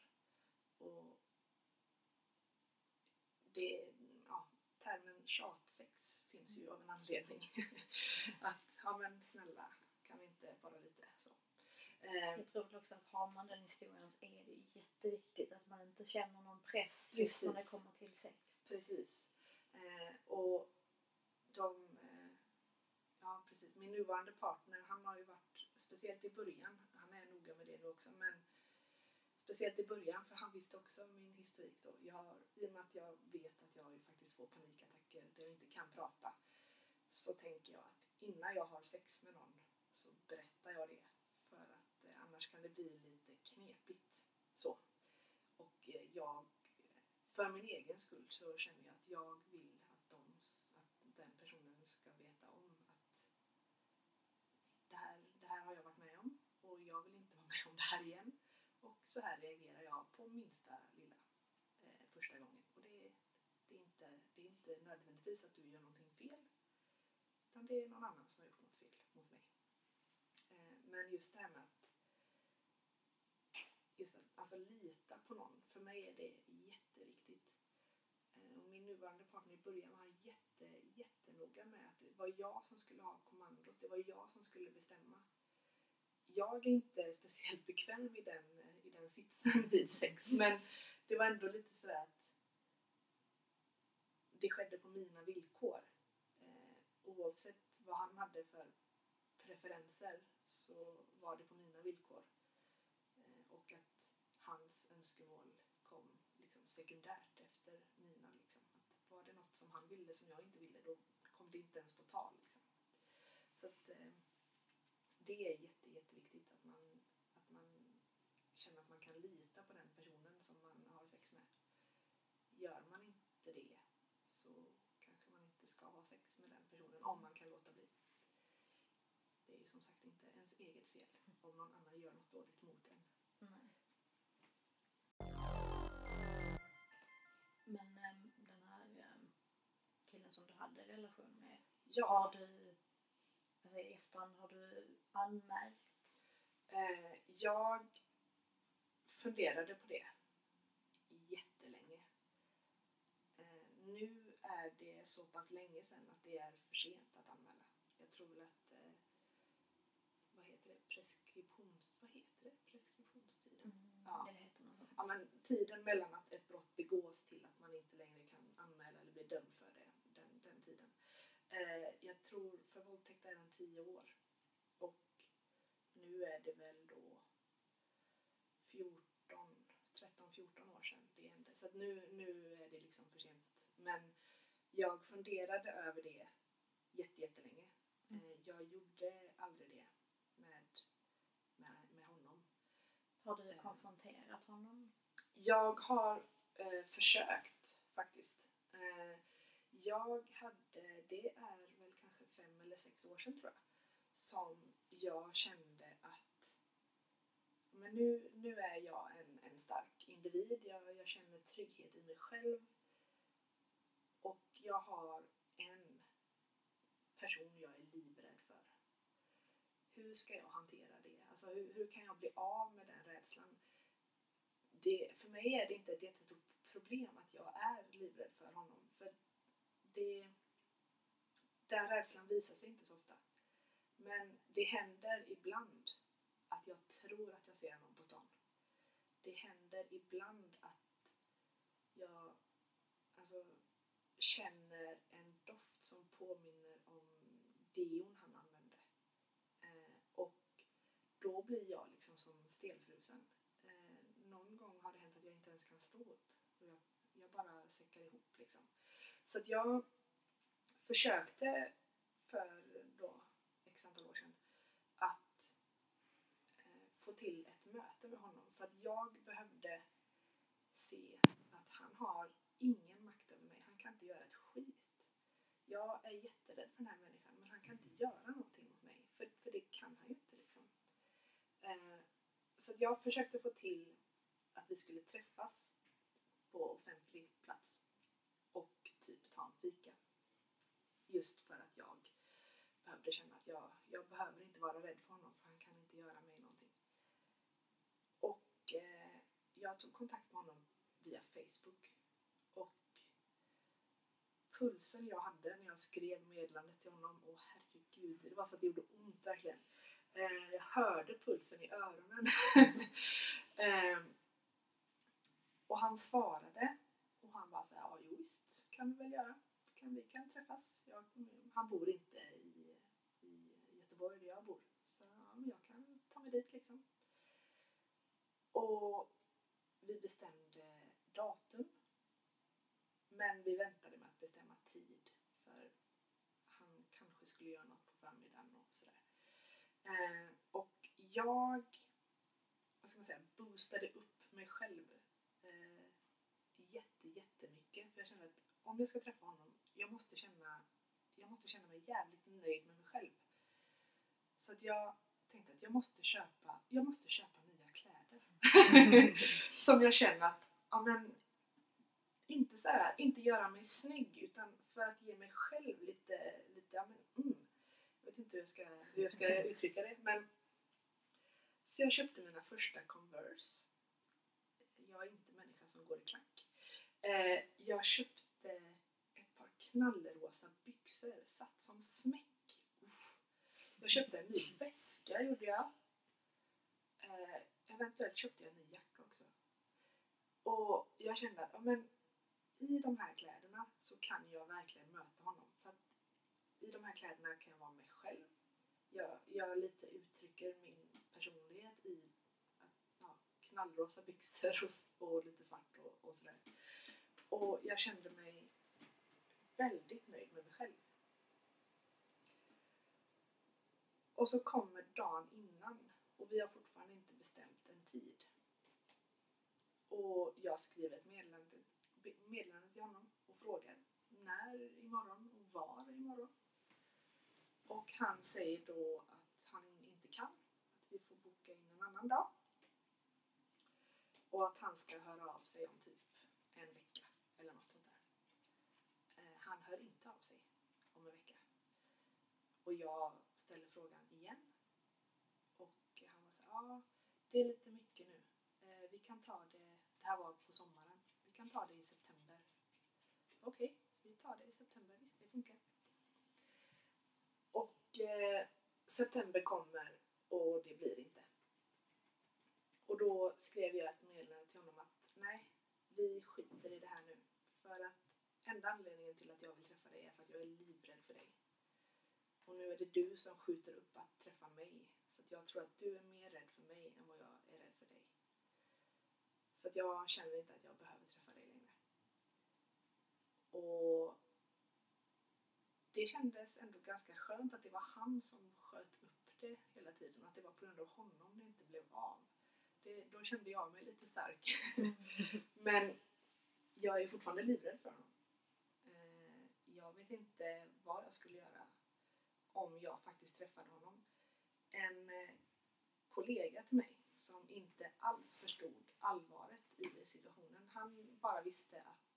Och det, ja, termen tjatsex finns ju av en anledning. att, ja men snälla, kan vi inte bara lite Jag tror väl också att har man den historien så är det ju jätteviktigt att man inte känner någon press just Precis. när det kommer till sex. Precis. Eh, och de, eh, ja precis, min nuvarande partner han har ju varit, speciellt i början, han är noga med det nu också, men speciellt i början för han visste också min historik då. Jag I och med att jag vet att jag ju faktiskt får panikattacker där jag inte kan prata så tänker jag att innan jag har sex med någon så berättar jag det eh, annars kan det bli lite knepigt. Så. Och eh, jag för min egen skull så känner jag att jag vill att, de, att den personen ska veta om att det här, det här har jag varit med om och jag vill inte vara med om det här igen. Och så här reagerar jag på minsta lilla eh, första gången. Och det, det, är inte, det är inte nödvändigtvis att du gör någonting fel utan det är någon annan som har gjort något fel mot mig. Eh, men just det här med att alltså, lita på någon, för mig är det jätteviktigt. Eh, och min nuvarande partner i början var jätte, jättenoga med att det var jag som skulle ha kommandot, det var jag som skulle bestämma. Jag är inte speciellt bekväm i den, eh, i den sitsen vid sex, men det var ändå lite sådär att det skedde på mina villkor. Eh, oavsett vad han hade för preferenser så var det på mina villkor. Hans önskemål kom liksom sekundärt efter mina. Liksom. Att var det något som han ville som jag inte ville då kom det inte ens på tal. Liksom. Så att, eh, det är jätte, jätteviktigt att man, att man känner att man kan lita på den personen som man har sex med. Gör man inte det så kanske man inte ska ha sex med den personen om man kan låta bli. Det är ju som sagt inte ens eget fel om någon annan gör något dåligt mot en. Nej. Som du hade relation med, har du, alltså i efterhand, har du anmält? Eh, jag funderade på det jättelänge. Eh, nu är det så pass länge sedan att det är för sent att anmäla. Jag tror att, eh, vad heter det, preskriptions, vad heter det, preskriptionstiden? Ja. Det heter något. Ja, men tiden mellan att ett brott begås till att man inte längre kan anmäla eller bli dömd för det, den, den tiden. Eh, jag tror för våldtäkt är den 10 år. Och nu är det väl då 14, 13-14 år sedan det hände. Så nu, nu är det liksom för sent. Men jag funderade över det jätte, jättelänge. Mm. Eh, jag gjorde aldrig det med, med, med honom. Har du Eh. konfronterat honom? Jag har eh, försökt faktiskt. Jag hade, det är väl kanske fem eller sex år sedan tror jag, som jag kände att men nu, nu är jag en, en stark individ, jag, jag känner trygghet i mig själv och jag har en person jag är livrädd för. Hur ska jag hantera det? Alltså hur, hur kan jag bli av med den rädslan? det, för mig är det inte ett jättestort problem att jag är livrädd för honom. För det, den rädslan visar sig inte så ofta. Men det händer ibland att jag tror att jag ser någon på stan. Det händer ibland att jag alltså, känner en doft som påminner om deon han använde. Eh, och då blir jag liksom som stelfrusen. Eh, någon gång har det hänt att jag inte ens kan stå upp. Och jag, jag bara säckar ihop liksom. Så att jag försökte för då x antal år sedan att eh, få till ett möte med honom. För att jag behövde se att han har ingen makt över mig. Han kan inte göra ett skit. Jag är jätterädd för den här människan men han kan inte göra någonting mot mig. För, för det kan han ju inte liksom. Eh, så att jag försökte få till att vi skulle träffas på offentlig plats och ta en fika. Just för att jag behövde känna att jag, jag behöver inte vara rädd för honom för han kan inte göra mig någonting. Och eh, jag tog kontakt med honom via Facebook och pulsen jag hade när jag skrev meddelandet till honom, åh herregud, det var så att det gjorde ont verkligen. Eh, jag hörde pulsen i öronen. eh, och han svarade och han bara såhär, ja jo visst kan vi väl göra. Kan, vi kan träffas. Jag, han bor inte i, i Göteborg där jag bor. Så jag kan ta mig dit liksom. Och vi bestämde datum. Men vi väntade med att bestämma tid. För han kanske skulle göra något på förmiddagen och sådär. Eh, och jag, vad ska man säga, boostade upp mig själv eh, jätte, jättemycket. För jag kände att om jag ska träffa honom, jag måste känna, jag måste känna mig jävligt nöjd med mig själv. Så att jag tänkte att jag måste köpa, jag måste köpa nya kläder. Som jag känner att, ja men, inte så här, inte göra mig snygg utan för att ge mig själv lite, lite ja men mm. Jag vet inte hur jag ska, hur jag ska uttrycka det men Så jag köpte mina första Converse. Jag är inte människa som går i klack. Eh, jag köpte Eh, ett par knallrosa byxor satt som smäck. Uff. Jag köpte en ny väska gjorde jag. Eh, eventuellt köpte jag en ny jacka också. Och jag kände att ja, men, i de här kläderna så kan jag verkligen möta honom. För att I de här kläderna kan jag vara mig själv. Jag, jag lite uttrycker min personlighet i att, ja, knallrosa byxor och, och lite svart och, och sådär. Och jag kände mig väldigt nöjd med mig själv. Och så kommer dagen innan och vi har fortfarande inte bestämt en tid. Och jag skriver ett meddelande, meddelande till honom och frågar när imorgon och var imorgon. Och han säger då att han inte kan, att vi får boka in en annan dag. Och att han ska höra av sig om typ en vecka eller något sånt där. Eh, han hör inte av sig om en vecka. Och jag ställer frågan igen. Och han var så ja det är lite mycket nu. Eh, vi kan ta det, det här var på sommaren, vi kan ta det i september. Okej, okay, vi tar det i september, visst det funkar. Och eh, september kommer och det blir inte. Och då skrev jag ett meddelande till honom att nej, vi skiter i det här nu. För att enda anledningen till att jag vill träffa dig är för att jag är livrädd för dig. Och nu är det du som skjuter upp att träffa mig. Så jag tror att du är mer rädd för mig än vad jag är rädd för dig. Så att jag känner inte att jag behöver träffa dig längre. Och det kändes ändå ganska skönt att det var han som sköt upp det hela tiden och att det var på grund av honom det inte blev av. Det, då kände jag mig lite stark. Mm. Men jag är fortfarande livrädd för honom. Jag vet inte vad jag skulle göra om jag faktiskt träffade honom. En eh, kollega till mig som inte alls förstod allvaret i situationen. Han bara visste att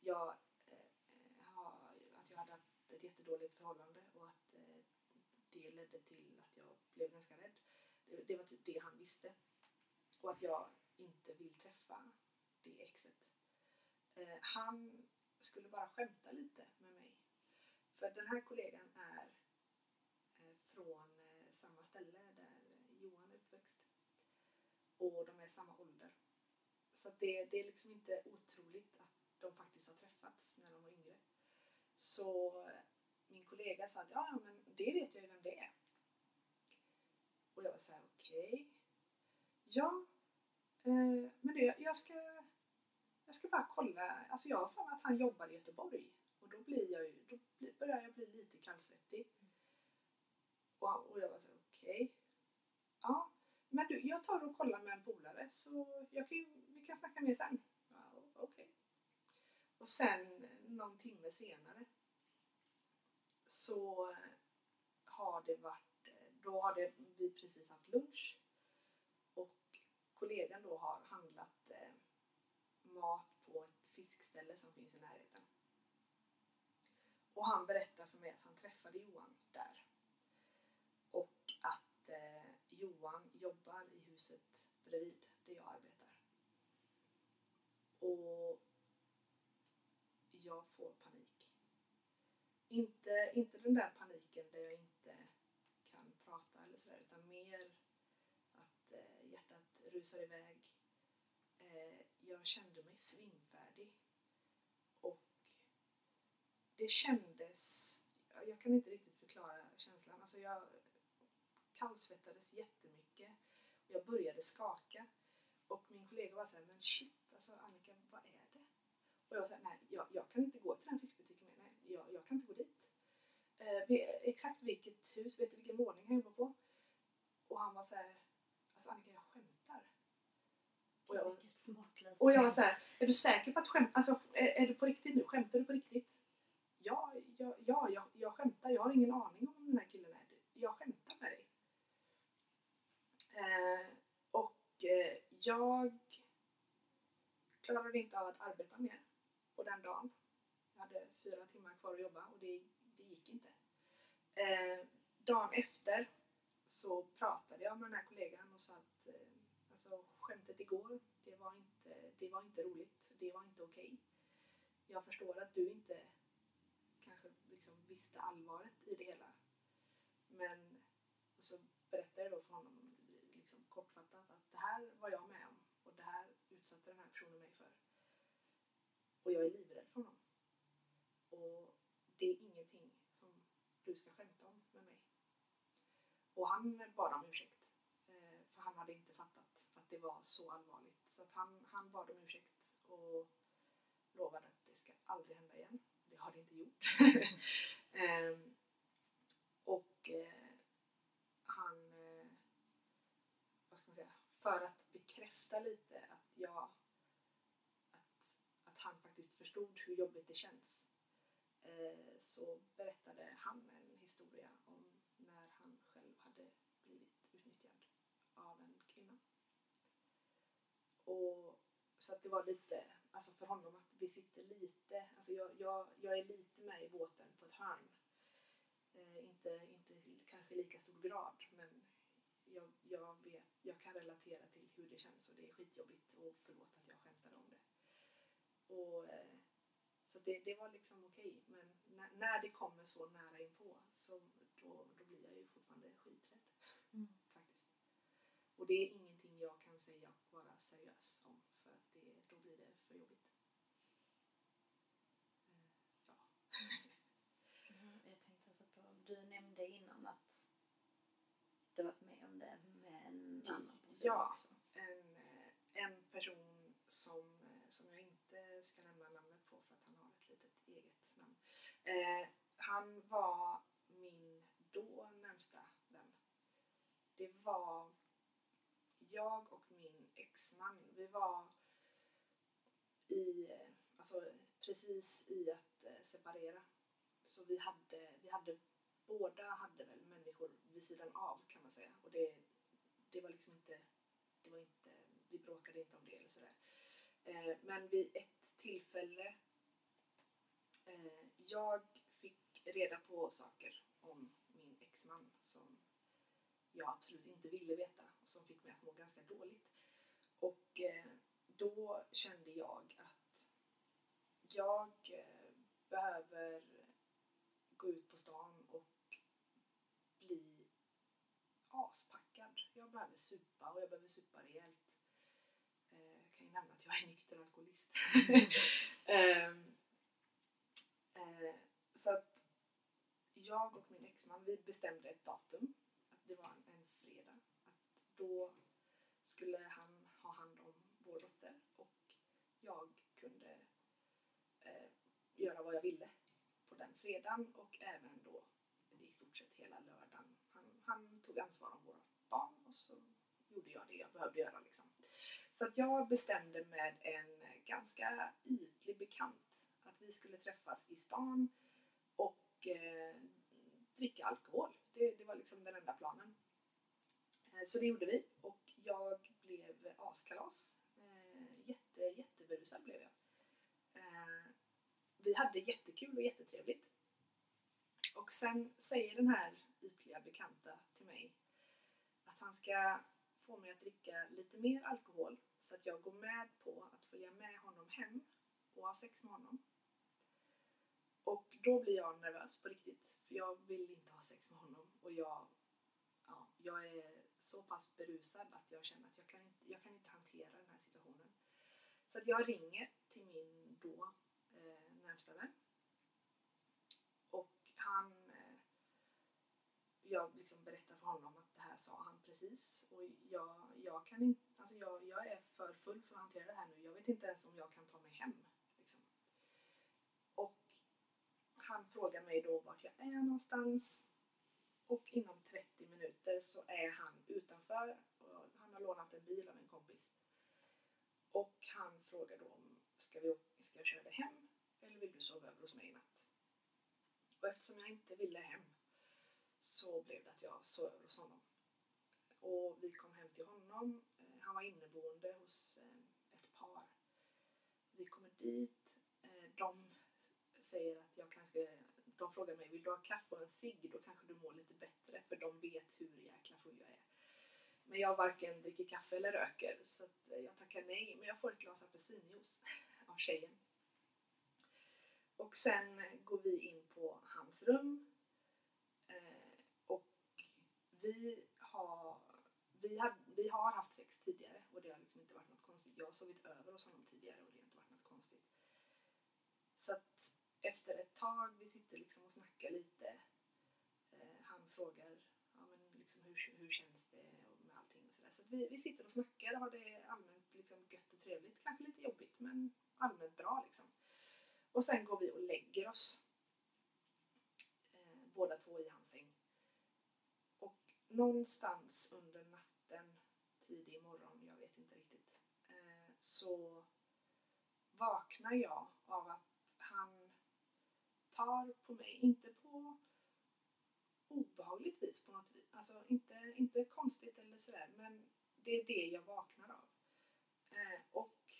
jag, eh, att jag hade haft ett jättedåligt förhållande och att eh, det ledde till att jag blev ganska rädd. Det var typ det han visste. Och att jag inte vill träffa det exet. Eh, han skulle bara skämta lite med mig. För den här kollegan är eh, från eh, samma ställe där Johan är uppväxt. Och de är samma ålder. Så det, det är liksom inte otroligt att de faktiskt har träffats när de var yngre. Så eh, min kollega sa att ja, men det vet jag ju vem det är. Och jag var såhär, okej. Okay. Ja, eh, men du, jag ska, jag ska bara kolla. Alltså jag har för mig att han jobbar i Göteborg. Och då blir jag ju, då börjar jag bli lite kallsvettig. Och, och jag var såhär, okej. Okay. Ja, men du, jag tar och kollar med en polare så jag kan, vi kan snacka mer sen. Ja, okej. Okay. Och sen någon timme senare så har det varit, då har vi precis haft lunch och kollegan då har handlat mat på ett fiskställe som finns i närheten. Och han berättar för mig att han träffade Johan där. Och att eh, Johan jobbar i huset bredvid där jag arbetar. Och jag får panik. Inte, inte den där paniken där jag inte kan prata eller sådär utan mer att eh, hjärtat rusar iväg. Jag kände mig svimfärdig. Och det kändes, jag kan inte riktigt förklara känslan. Alltså jag kallsvettades jättemycket och jag började skaka. Och min kollega var såhär, men shit alltså Annika, vad är det? Och jag var såhär, nej jag, jag kan inte gå till den fiskbutiken mer, nej jag, jag kan inte gå dit. Eh, exakt vilket hus, vet du vilken våning han jobbar på? Och han var såhär, alltså Annika jag skämtar. Och jag, Vilket smaklöst och jag var så såhär, är du säker på att skämta? Alltså är, är du på riktigt nu? Skämtar du på riktigt? Ja, ja, ja jag, jag skämtar. Jag har ingen aning om vem den här killen är. Jag skämtar med dig. Eh, och eh, jag klarade inte av att arbeta mer på den dagen. Jag hade fyra timmar kvar att jobba och det, det gick inte. Eh, dagen efter så pratade jag med den här kollegan och sa att eh, alltså, skämtet igår, det var inte, det var inte roligt. Det var inte okej. Jag förstår att du inte kanske liksom visste allvaret i det hela. Men och så berättade jag då för honom liksom kortfattat att det här var jag med om och det här utsatte den här personen mig för. Och jag är livrädd för honom. Och det är ingenting som du ska skämta om med mig. Och han bad om ursäkt. Eh, för han hade inte fattat att det var så allvarligt. Så att han, han bad om ursäkt och lovade att det ska aldrig hända igen. Det har det inte gjort. um, och eh, han, eh, vad ska man säga, för att bekräfta lite att jag, att, att han faktiskt förstod hur jobbigt det känns eh, så berättade han en historia om när han själv hade blivit utnyttjad av en kvinna. Och så att det var lite, alltså för honom att vi sitter lite, alltså jag, jag, jag är lite med i båten på ett hörn. Eh, inte, inte kanske lika stor grad men jag, jag vet, jag kan relatera till hur det känns och det är skitjobbigt och förlåt att jag skämtade om det. Och, eh, så det, det var liksom okej men när, när det kommer så nära inpå så då, då blir jag ju fortfarande skiträdd Mm. faktiskt. Och det är ingenting jag kan säga och vara seriös om för att det, då blir det för jobbigt. Eh, ja. Mm, Jag tänkte också på, du nämnde innan att du varit med om det med en annan person Ja. också. en, eh, en person som, eh, som jag inte ska nämna namnet på för att han har ett litet eget namn. Eh, han var min då närmsta vän. Det var jag och min exman. Vi var i, eh, alltså precis i att separera. Så vi hade, vi hade, båda hade väl människor vid sidan av kan man säga. Och det, det var liksom inte, det var inte, vi bråkade inte om det eller sådär. Eh, men vid ett tillfälle, eh, jag fick reda på saker om min exman som jag absolut inte ville veta och som fick mig att må ganska dåligt. Och eh, då kände jag att jag eh, behöver gå ut på stan och bli aspackad. Jag behöver supa och jag behöver supa rejält. Eh, jag kan ju nämna att jag är nykter alkoholist. Eh, så att jag och min exman vi bestämde ett datum. Att det var en, fredag. Att då skulle han ha hand om vår dotter och jag kunde eh, göra vad jag ville på den fredagen och även då i stort sett hela lördagen. Han, han tog ansvar om våra barn och så gjorde jag det jag behövde göra liksom. Så att jag bestämde med en ganska ytlig bekant att vi skulle träffas i stan och eh, dricka alkohol. Det, det var liksom den enda planen. Eh, så det gjorde vi och jag blev askalas. Eh, jätte, jätteberusad blev jag. Eh, vi hade jättekul och jättetrevligt. Och sen säger den här ytliga bekanta att han ska få mig att dricka lite mer alkohol så att jag går med på att följa med honom hem och ha sex med honom. Och då blir jag nervös på riktigt. För jag vill inte ha sex med honom och jag, ja, jag är så pass berusad att jag känner att jag kan inte, jag kan inte hantera den här situationen. Så att jag ringer till min då eh, närmsta vän. Och han, jag liksom berättar för honom att det här sa han precis. Och jag, jag kan inte, alltså jag, jag är för full för att hantera det här nu. Jag vet inte ens om jag kan ta mig hem. Liksom. Och han frågar mig då vart jag är någonstans. Och inom 30 minuter så är han utanför. Och han har lånat en bil av en kompis. Och han frågar då om ska, vi, ska jag köra dig hem eller vill du sova över hos mig i natt? Och eftersom jag inte ville hem så blev det att jag sov över hos honom. Och vi kom hem till honom. Eh, han var inneboende hos eh, ett par. Vi kommer dit. Eh, de säger att jag kanske, de frågar mig, vill du ha kaffe och en cigg? Då kanske du mår lite bättre för de vet hur jäkla full jag är. Men jag varken dricker kaffe eller röker så att jag tackar nej. Men jag får ett glas apelsinjuice av tjejen. Och sen går vi in på hans rum. Vi har, vi, har, vi har haft sex tidigare och det har liksom inte varit något konstigt. Jag har sovit över hos honom tidigare och det har inte varit något konstigt. Så att efter ett tag, vi sitter liksom och snackar lite. Eh, han frågar ja, men liksom, hur, hur känns det med allting och sådär. Så, så vi, vi sitter och snackar och har det allmänt liksom, gött och trevligt. Kanske lite jobbigt men allmänt bra liksom. Och sen går vi och lägger oss. Eh, båda två i hans någonstans under natten, tidig morgon, jag vet inte riktigt, eh, så vaknar jag av att han tar på mig, inte på obehagligt vis på något vis, alltså inte, inte konstigt eller sådär, men det är det jag vaknar av. Eh, och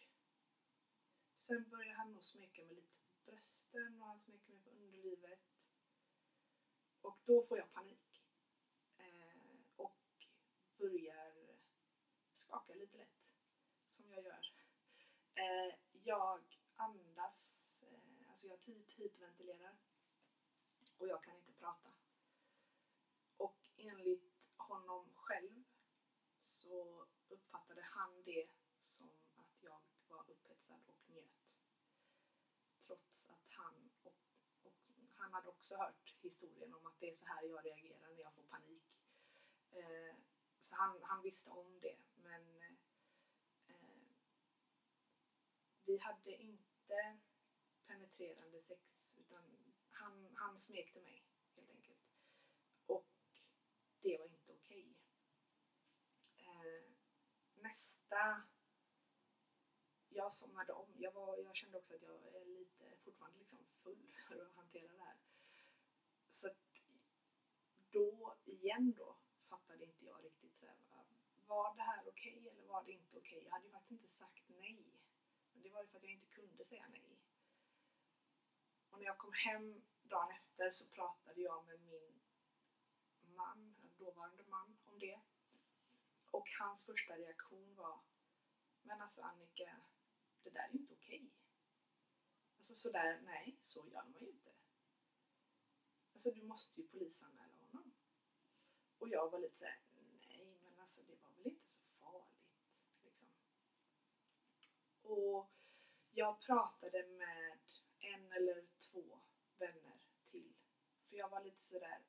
sen börjar han nog smeka mig lite på brösten och han smeker mig på underlivet. Och då får jag panik. Börjar skaka lite lätt, som jag gör. Eh, jag andas, eh, alltså jag typ hyperventilerar och jag kan inte prata. Och enligt honom själv så uppfattade han det som att jag var upphetsad och njöt. Trots att han, och, och han hade också hört historien om att det är så här jag reagerar när jag får panik. Eh, så han, han visste om det men eh, eh, vi hade inte penetrerande sex utan han, han smekte mig helt enkelt. Och det var inte okej. Eh, nästa... Jag somnade om. Jag, var, jag kände också att jag är lite fortfarande liksom full för att hantera det här. Så att då, igen då, fattade inte jag riktigt var det här okej okay, eller var det inte okej? Okay? Jag hade ju faktiskt inte sagt nej. Men det var ju för att jag inte kunde säga nej. Och när jag kom hem dagen efter så pratade jag med min man, dåvarande man, om det. Och hans första reaktion var Men alltså Annika, det där är ju inte okej. Okay. Alltså sådär, nej, så gör man ju inte. Alltså du måste ju polisanmäla honom. Och jag var lite såhär, nej men alltså det var väl inte så farligt. Liksom. Och jag pratade med en eller två vänner till. För jag var lite sådär,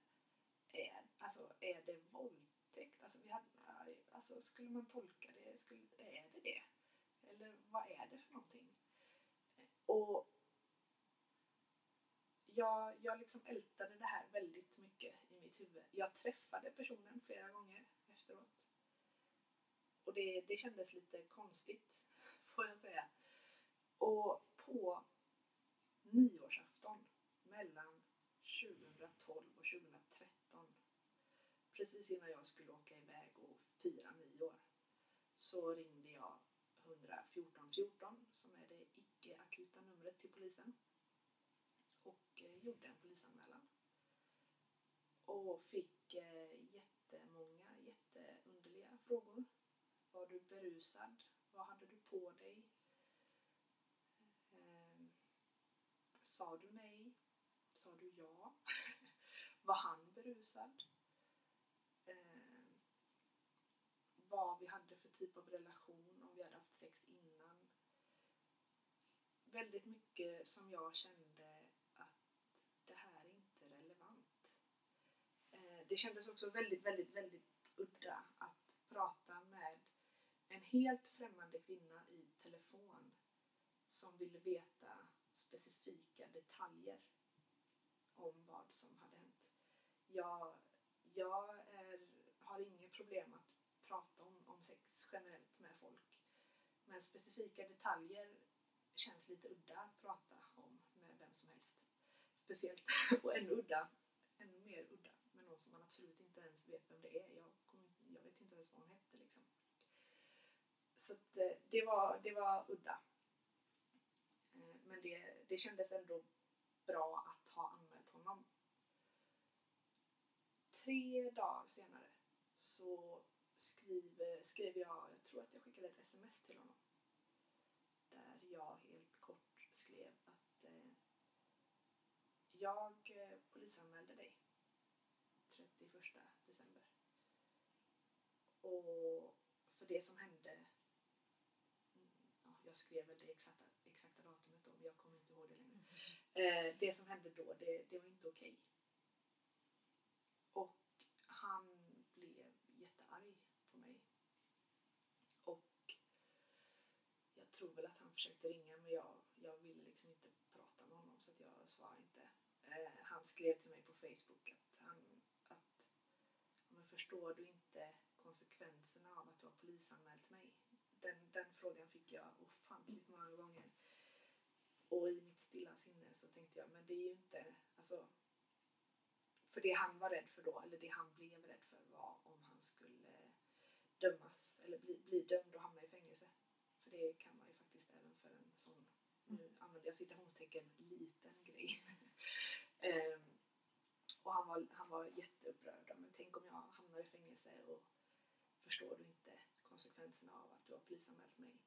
är, alltså, är det våldtäkt? Alltså, vi hade, alltså, skulle man tolka det, skulle, är det det? Eller vad är det för någonting? Och jag, jag liksom ältade det här väldigt mycket i mitt huvud. Jag träffade personen flera gånger efteråt. Och det, det kändes lite konstigt, får jag säga. Och på nyårsafton mellan 2012 och 2013, precis innan jag skulle åka iväg och fira nyår, så ringde jag 114 14 som är det icke-akuta numret till polisen och eh, gjorde en polisanmälan. Och fick eh, jättemånga jätteunderliga frågor. Var du berusad? Vad hade du på dig? Eh, sa du nej? sa du ja? Var han berusad? Eh, vad vi hade för typ av relation, om vi hade haft sex innan. Väldigt mycket som jag kände att det här är inte relevant. Eh, det kändes också väldigt, väldigt, väldigt udda att prata en helt främmande kvinna i telefon som ville veta specifika detaljer om vad som hade hänt. Jag, jag är, har inget problem att prata om, om sex generellt med folk. Men specifika detaljer känns lite udda att prata om med vem som helst. Speciellt, och ännu udda, ännu mer udda med någon som man absolut inte ens vet vem det är. Jag, kommer, jag vet inte ens vad hon hette liksom. Så att, eh, det, var, det var udda. Eh, men det, det kändes ändå bra att ha anmält honom. Tre dagar senare så skriver, skrev jag, jag tror att jag skickade ett sms till honom. Där jag helt kort skrev att eh, jag eh, polisanmälde dig 31 december. Och för det som hände, skrev väl det exakta, exakta datumet men jag kommer inte ihåg det längre. Eh, det som hände då, det, det var inte okej. Och han blev jättearg på mig. Och jag tror väl att han försökte ringa men jag, jag ville liksom inte prata med honom så jag svarade inte. Eh, han skrev till mig på Facebook att han, att men förstår du inte konsekvenserna av att du har polisanmält mig? Den, den frågan fick jag ofantligt många gånger. Och i mitt stilla sinne så tänkte jag, men det är ju inte, alltså för det han var rädd för då, eller det han blev rädd för var om han skulle dömas eller bli, bli dömd och hamna i fängelse. För det kan man ju faktiskt även för en sån, nu använder jag citationstecken, liten grej. um, och han var, han var jätteupprörd. Men tänk om jag hamnar i fängelse och förstår du inte konsekvenserna av att du har polisanmält mig?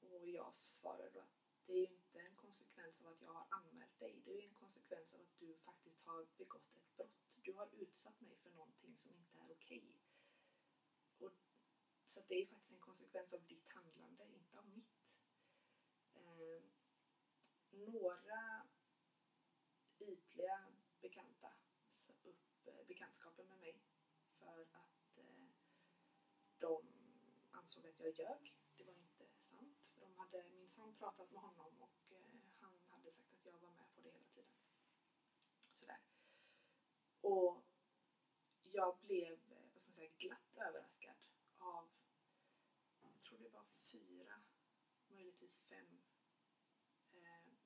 Och jag svarade då att det är ju inte en konsekvens av att jag har anmält dig. Det är ju en konsekvens av att du faktiskt har begått ett brott. Du har utsatt mig för någonting som inte är okej. Och, så det är faktiskt en konsekvens av ditt handlande, inte av mitt. Eh, några ytliga bekanta sa upp eh, bekantskapen med mig för att ansåg att jag ljög. Det var inte sant. De hade minsann pratat med honom och eh, han hade sagt att jag var med på det hela tiden. Sådär. Och jag blev, eh, vad ska man säga, glatt överraskad av, jag tror det var fyra, möjligtvis fem eh, män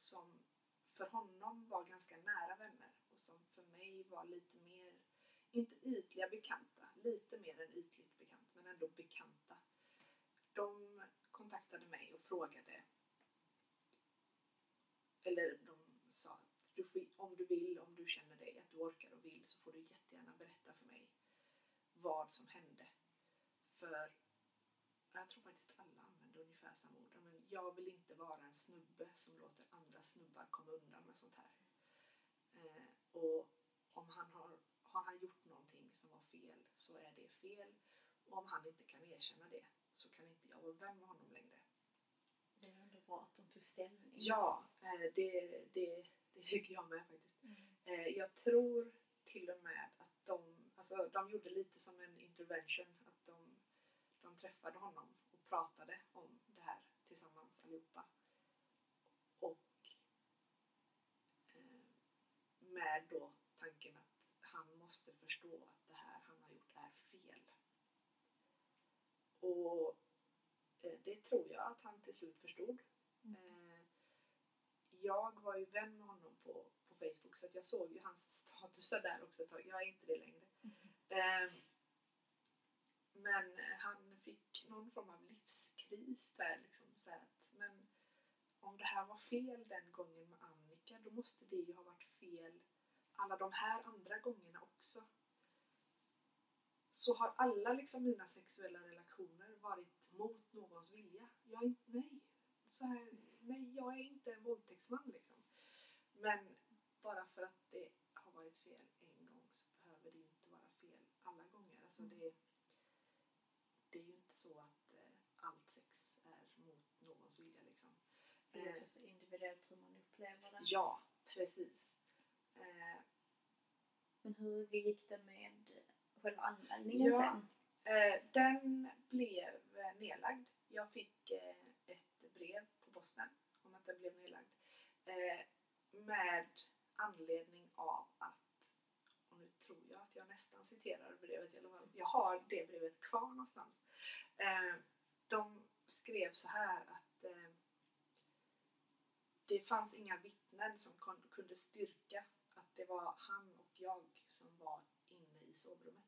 som för honom var ganska nära vänner och som för mig var lite mer, inte ytliga bekanta, lite mer än ytliga och bekanta. De kontaktade mig och frågade, eller de sa att du får, om du vill, om du känner dig, att du orkar och vill så får du jättegärna berätta för mig vad som hände. För jag tror faktiskt alla använder ungefär samma ord. Men jag vill inte vara en snubbe som låter andra snubbar komma undan med sånt här. Eh, och om han har, har han gjort någonting som var fel så är det fel. Och om han inte kan erkänna det så kan inte jag vara vän med honom längre. Det är ändå bra att de tog ställning. Ja, eh, det, det, det tycker jag med faktiskt. Mm. Eh, jag tror till och med att de, alltså de gjorde lite som en intervention. Att de, de träffade honom och pratade om det här tillsammans allihopa. Och eh, med då tanken att han måste förstå att det här han har gjort är fel. Och eh, det tror jag att han till slut förstod. Mm. Eh, jag var ju vän med honom på, på Facebook så att jag såg ju hans statusar där också ett tag. Jag är inte det längre. Mm. Eh, men han fick någon form av livskris där liksom. Så att, men om det här var fel den gången med Annika då måste det ju ha varit fel alla de här andra gångerna också. Så har alla liksom mina sexuella relationer varit mot någons vilja? Jag är inte, nej. Så här, nej, jag är inte en våldtäktsman liksom. Men bara för att det har varit fel en gång så behöver det inte vara fel alla gånger. Alltså Mm. det, det är ju inte så att eh, allt sex är mot någons vilja liksom. Det är Eh, också så individuellt hur man upplever det. Ja, precis. Eh, Men hur gick det med själva anmälningen Ja. sen? Eh, den blev eh, nedlagd. Jag fick eh, ett brev på posten om att den blev nedlagd. Eh, med anledning av att, och nu tror jag att jag nästan citerar brevet i alla fall. Jag har det brevet kvar någonstans. Eh, de skrev så här att eh, det fanns inga vittnen som kunde styrka att det var han och jag som var inne i sovrummet.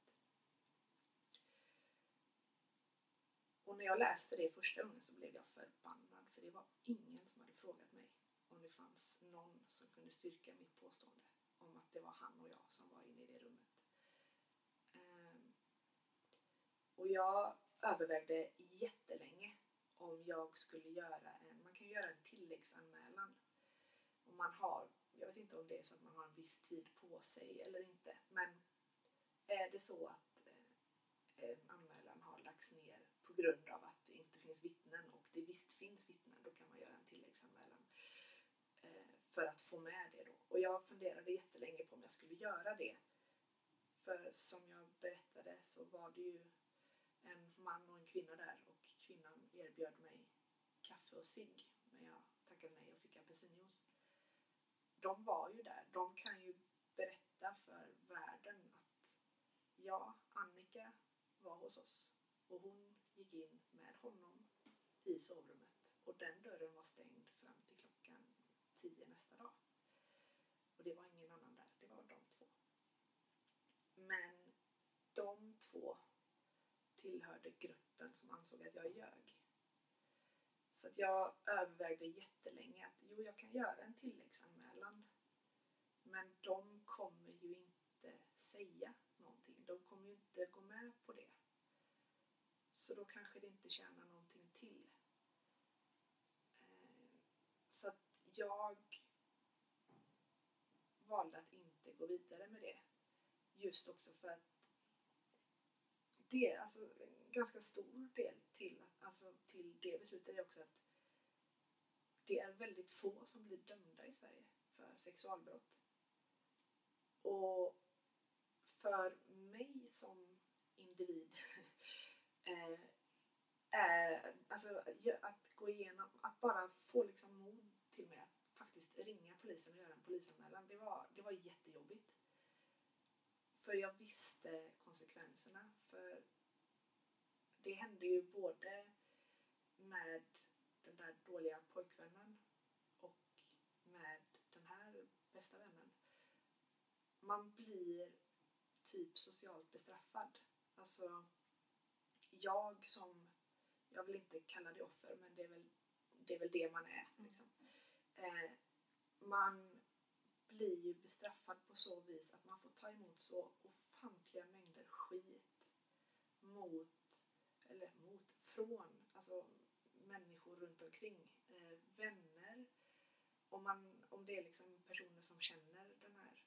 Och när jag läste det första gången så blev jag förbannad för det var ingen som hade frågat mig om det fanns någon som kunde styrka mitt påstående om att det var han och jag som var inne i det rummet. Ehm, och jag övervägde jättelänge om jag skulle göra en, man kan ju göra en tilläggsanmälan om man har, jag vet inte om det är så att man har en viss tid på sig eller inte, men är det så att eh, en anmälan har lagts ner på grund av att det inte finns vittnen och det visst finns vittnen, då kan man göra en tilläggsanmälan eh, för att få med det då. Och jag funderade jättelänge på om jag skulle göra det. För som jag berättade så var det ju en man och en kvinna där och kvinnan erbjöd mig kaffe och cigg men jag tackade nej och fick apelsinjuice. De var ju där, de kan ju berätta för världen att ja, Annika var hos oss och hon gick in med honom i sovrummet och den dörren var stängd fram till klockan tio nästa dag. Och det var ingen annan där, det var de två. Men de två tillhörde gruppen som ansåg att jag ljög. Så att jag övervägde jättelänge att jo, jag kan göra en tilläggsanmälan. Men de kommer ju inte säga någonting. De kommer ju inte gå med på det. Så då kanske det inte tjänar någonting till. Eh, så att jag valde att inte gå vidare med det. Just också för att det, är alltså en ganska stor del till, alltså, till det beslutet är också att det är väldigt få som blir dömda i Sverige för sexualbrott. Och för mig som individ eh, är, alltså att gå igenom, att bara få liksom mod till mig att faktiskt ringa polisen och göra en polisanmälan, det var, det var jättejobbigt. För jag visste konsekvenserna. För det hände ju både med den där dåliga pojkvännen och med den här bästa vännen. Man blir typ socialt bestraffad. Alltså, jag som, jag vill inte kalla det offer, men det är väl det, är väl det man är. Liksom. Eh, man blir ju bestraffad på så vis att man får ta emot så ofantliga mängder skit mot, eller mot, från, alltså människor runt omkring, eh, vänner, om, man, om det är liksom personer som känner den här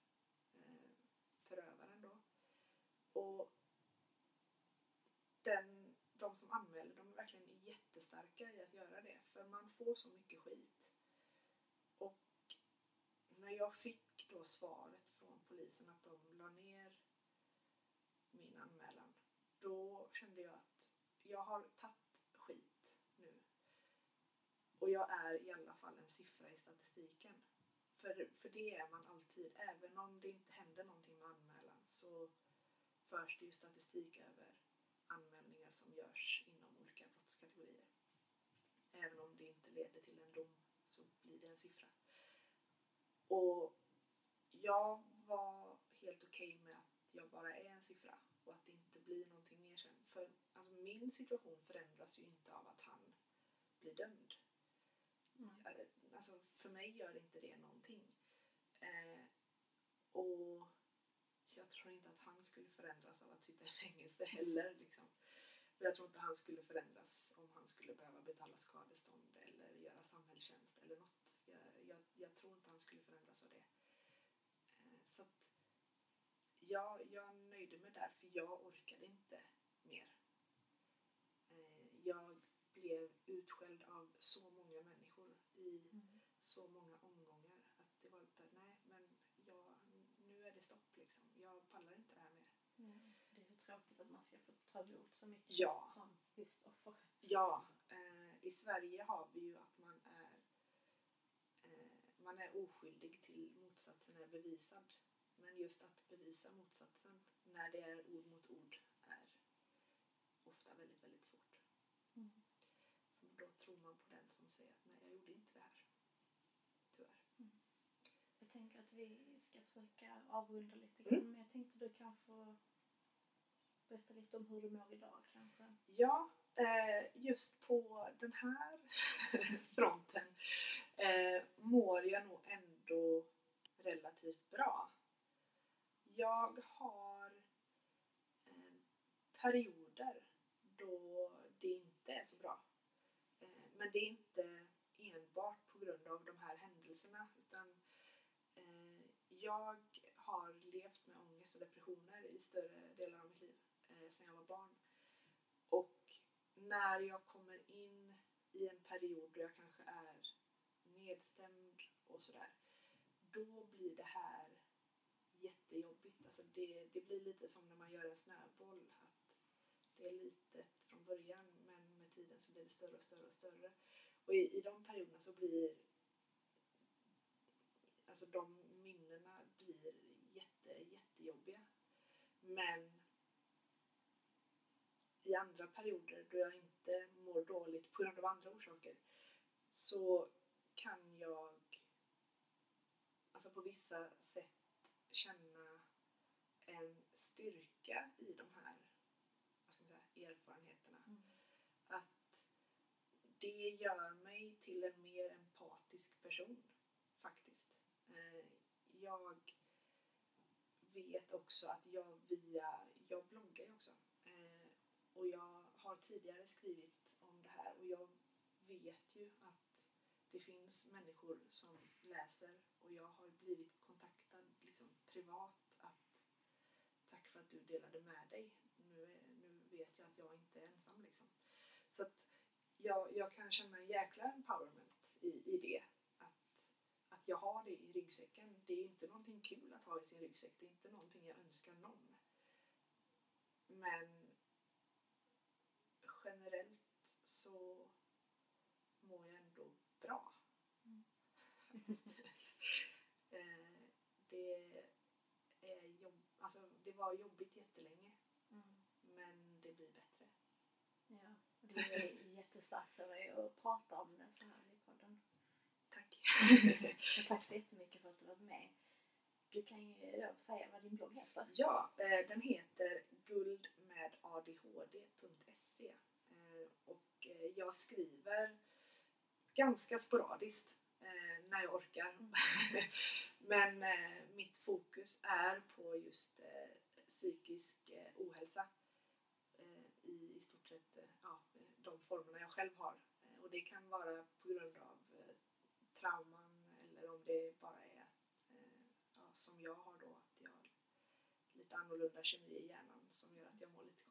eh, förövaren då. Och den, de som anmäler, de är verkligen jättestarka i att göra det, för man får så mycket skit. Och när jag fick då svaret från polisen att de la ner min anmälan, då kände jag att jag har tagit skit nu. Och jag är i alla fall en siffra i statistiken. För, för det är man alltid. Även om det inte händer någonting med anmälan så förs det ju statistik över anmälningar som görs inom olika brottskategorier. Även om det inte leder till en dom så blir det en siffra. Och jag var helt okej med att jag bara är en siffra och att det inte blir någonting mer sen. För alltså, min situation förändras ju inte av att han blir dömd. Mm. Alltså, för mig gör inte det någonting. Eh, och jag tror inte att han skulle förändras av att sitta i fängelse heller. Liksom. Och jag tror inte han skulle förändras om han skulle behöva betala skadestånd eller göra samhällstjänst eller något Jag, jag, jag tror inte han skulle förändras av det. Eh, så att jag, jag nöjde mig där för jag orkade inte mer. Eh, jag blev utskälld av så många människor i Mm. så många omgångar att det var lite, nej men jag, nu är det stopp liksom. Jag pallar inte det här mer. Så tråkigt att man ska få ta emot så mycket Ja. som just offer. Ja, eh, i Sverige har vi ju att man är eh, man är oskyldig till motsatsen är bevisad. Men just att bevisa motsatsen när det är ord mot ord är ofta väldigt, väldigt svårt. Mm. För då tror man på den som säger att nej, jag gjorde inte det här. Tyvärr. Jag tänker att vi ska försöka avrunda lite Mm. grann, men jag tänkte du kan få berätta lite om hur du mår idag kanske. Ja, eh, just på den här fronten eh, mår jag nog ändå relativt bra. Jag har eh, perioder då det inte är så bra. Men det är inte enbart på grund av de här händelserna utan jag har levt med ångest och depressioner i större delar av mitt liv eh, sedan jag var barn. Och när jag kommer in i en period då jag kanske är nedstämd och sådär, då blir det här jättejobbigt. Alltså det, det blir lite som när man gör en snöboll. Att det är litet från början men med tiden så blir det större och större och större. Och i, i de perioderna så blir alltså de minnena blir jätte, jättejobbiga. Men i andra perioder då jag inte mår dåligt på grund av andra orsaker så kan jag alltså på vissa sätt känna en styrka i de här säga, erfarenheterna. Mm. Att det gör mig till en mer empatisk person faktiskt. Eh, Jag vet också att jag via, jag bloggar och jag har tidigare skrivit om det här och jag vet ju att det finns människor som läser och jag har blivit kontaktad liksom privat att tack för att du delade med dig. Nu, är, nu vet jag att jag inte är ensam liksom. Så att jag, jag kan känna en jäkla empowerment i, i det. Att, att jag har det i ryggsäcken. Det är inte någonting kul att ha i sin ryggsäck. Det är inte någonting jag önskar någon. Men generellt så mår jag ändå bra. Mm. Eh, det är jobb, alltså det var jobbigt jättelänge Mm. men det blir bättre. Ja, och det är jättestarkt av dig att prata om det så här i podden. Tack! Och tack så jättemycket för att du var med. Du kan ju då säga vad din blogg heter. ja, eh, den heter guldmedadhd.se jag skriver ganska sporadiskt eh, när jag orkar. Mm. Men eh, mitt fokus är på just eh, psykisk eh, ohälsa eh, i, stort sett eh, ja, de formerna jag själv har. Eh, och det kan vara på grund av eh, trauman eller om det bara är eh, ja, som jag har då, att jag har lite annorlunda kemi i hjärnan som gör att jag mår lite.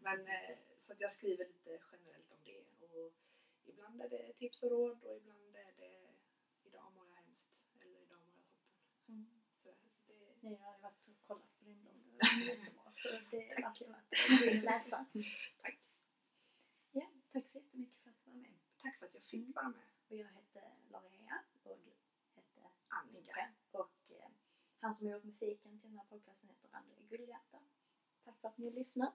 Men eh, så att jag skriver lite generellt om det och ibland är det tips och råd och ibland är det idag mår jag hemskt eller idag mår jag toppen. Mm. Så, det, Nej, jag har ju varit och kollat på din blogg. Så det är verkligen att gå in och läsa. tack! Ja, tack så jättemycket för att du var med. Tack för att jag fick vara med. Och jag hette Larea och du hette Annika. Annika. Och eh, han som har gjort musiken till den här podcasten heter André Gullhjärta. Tack för att ni har lyssnat.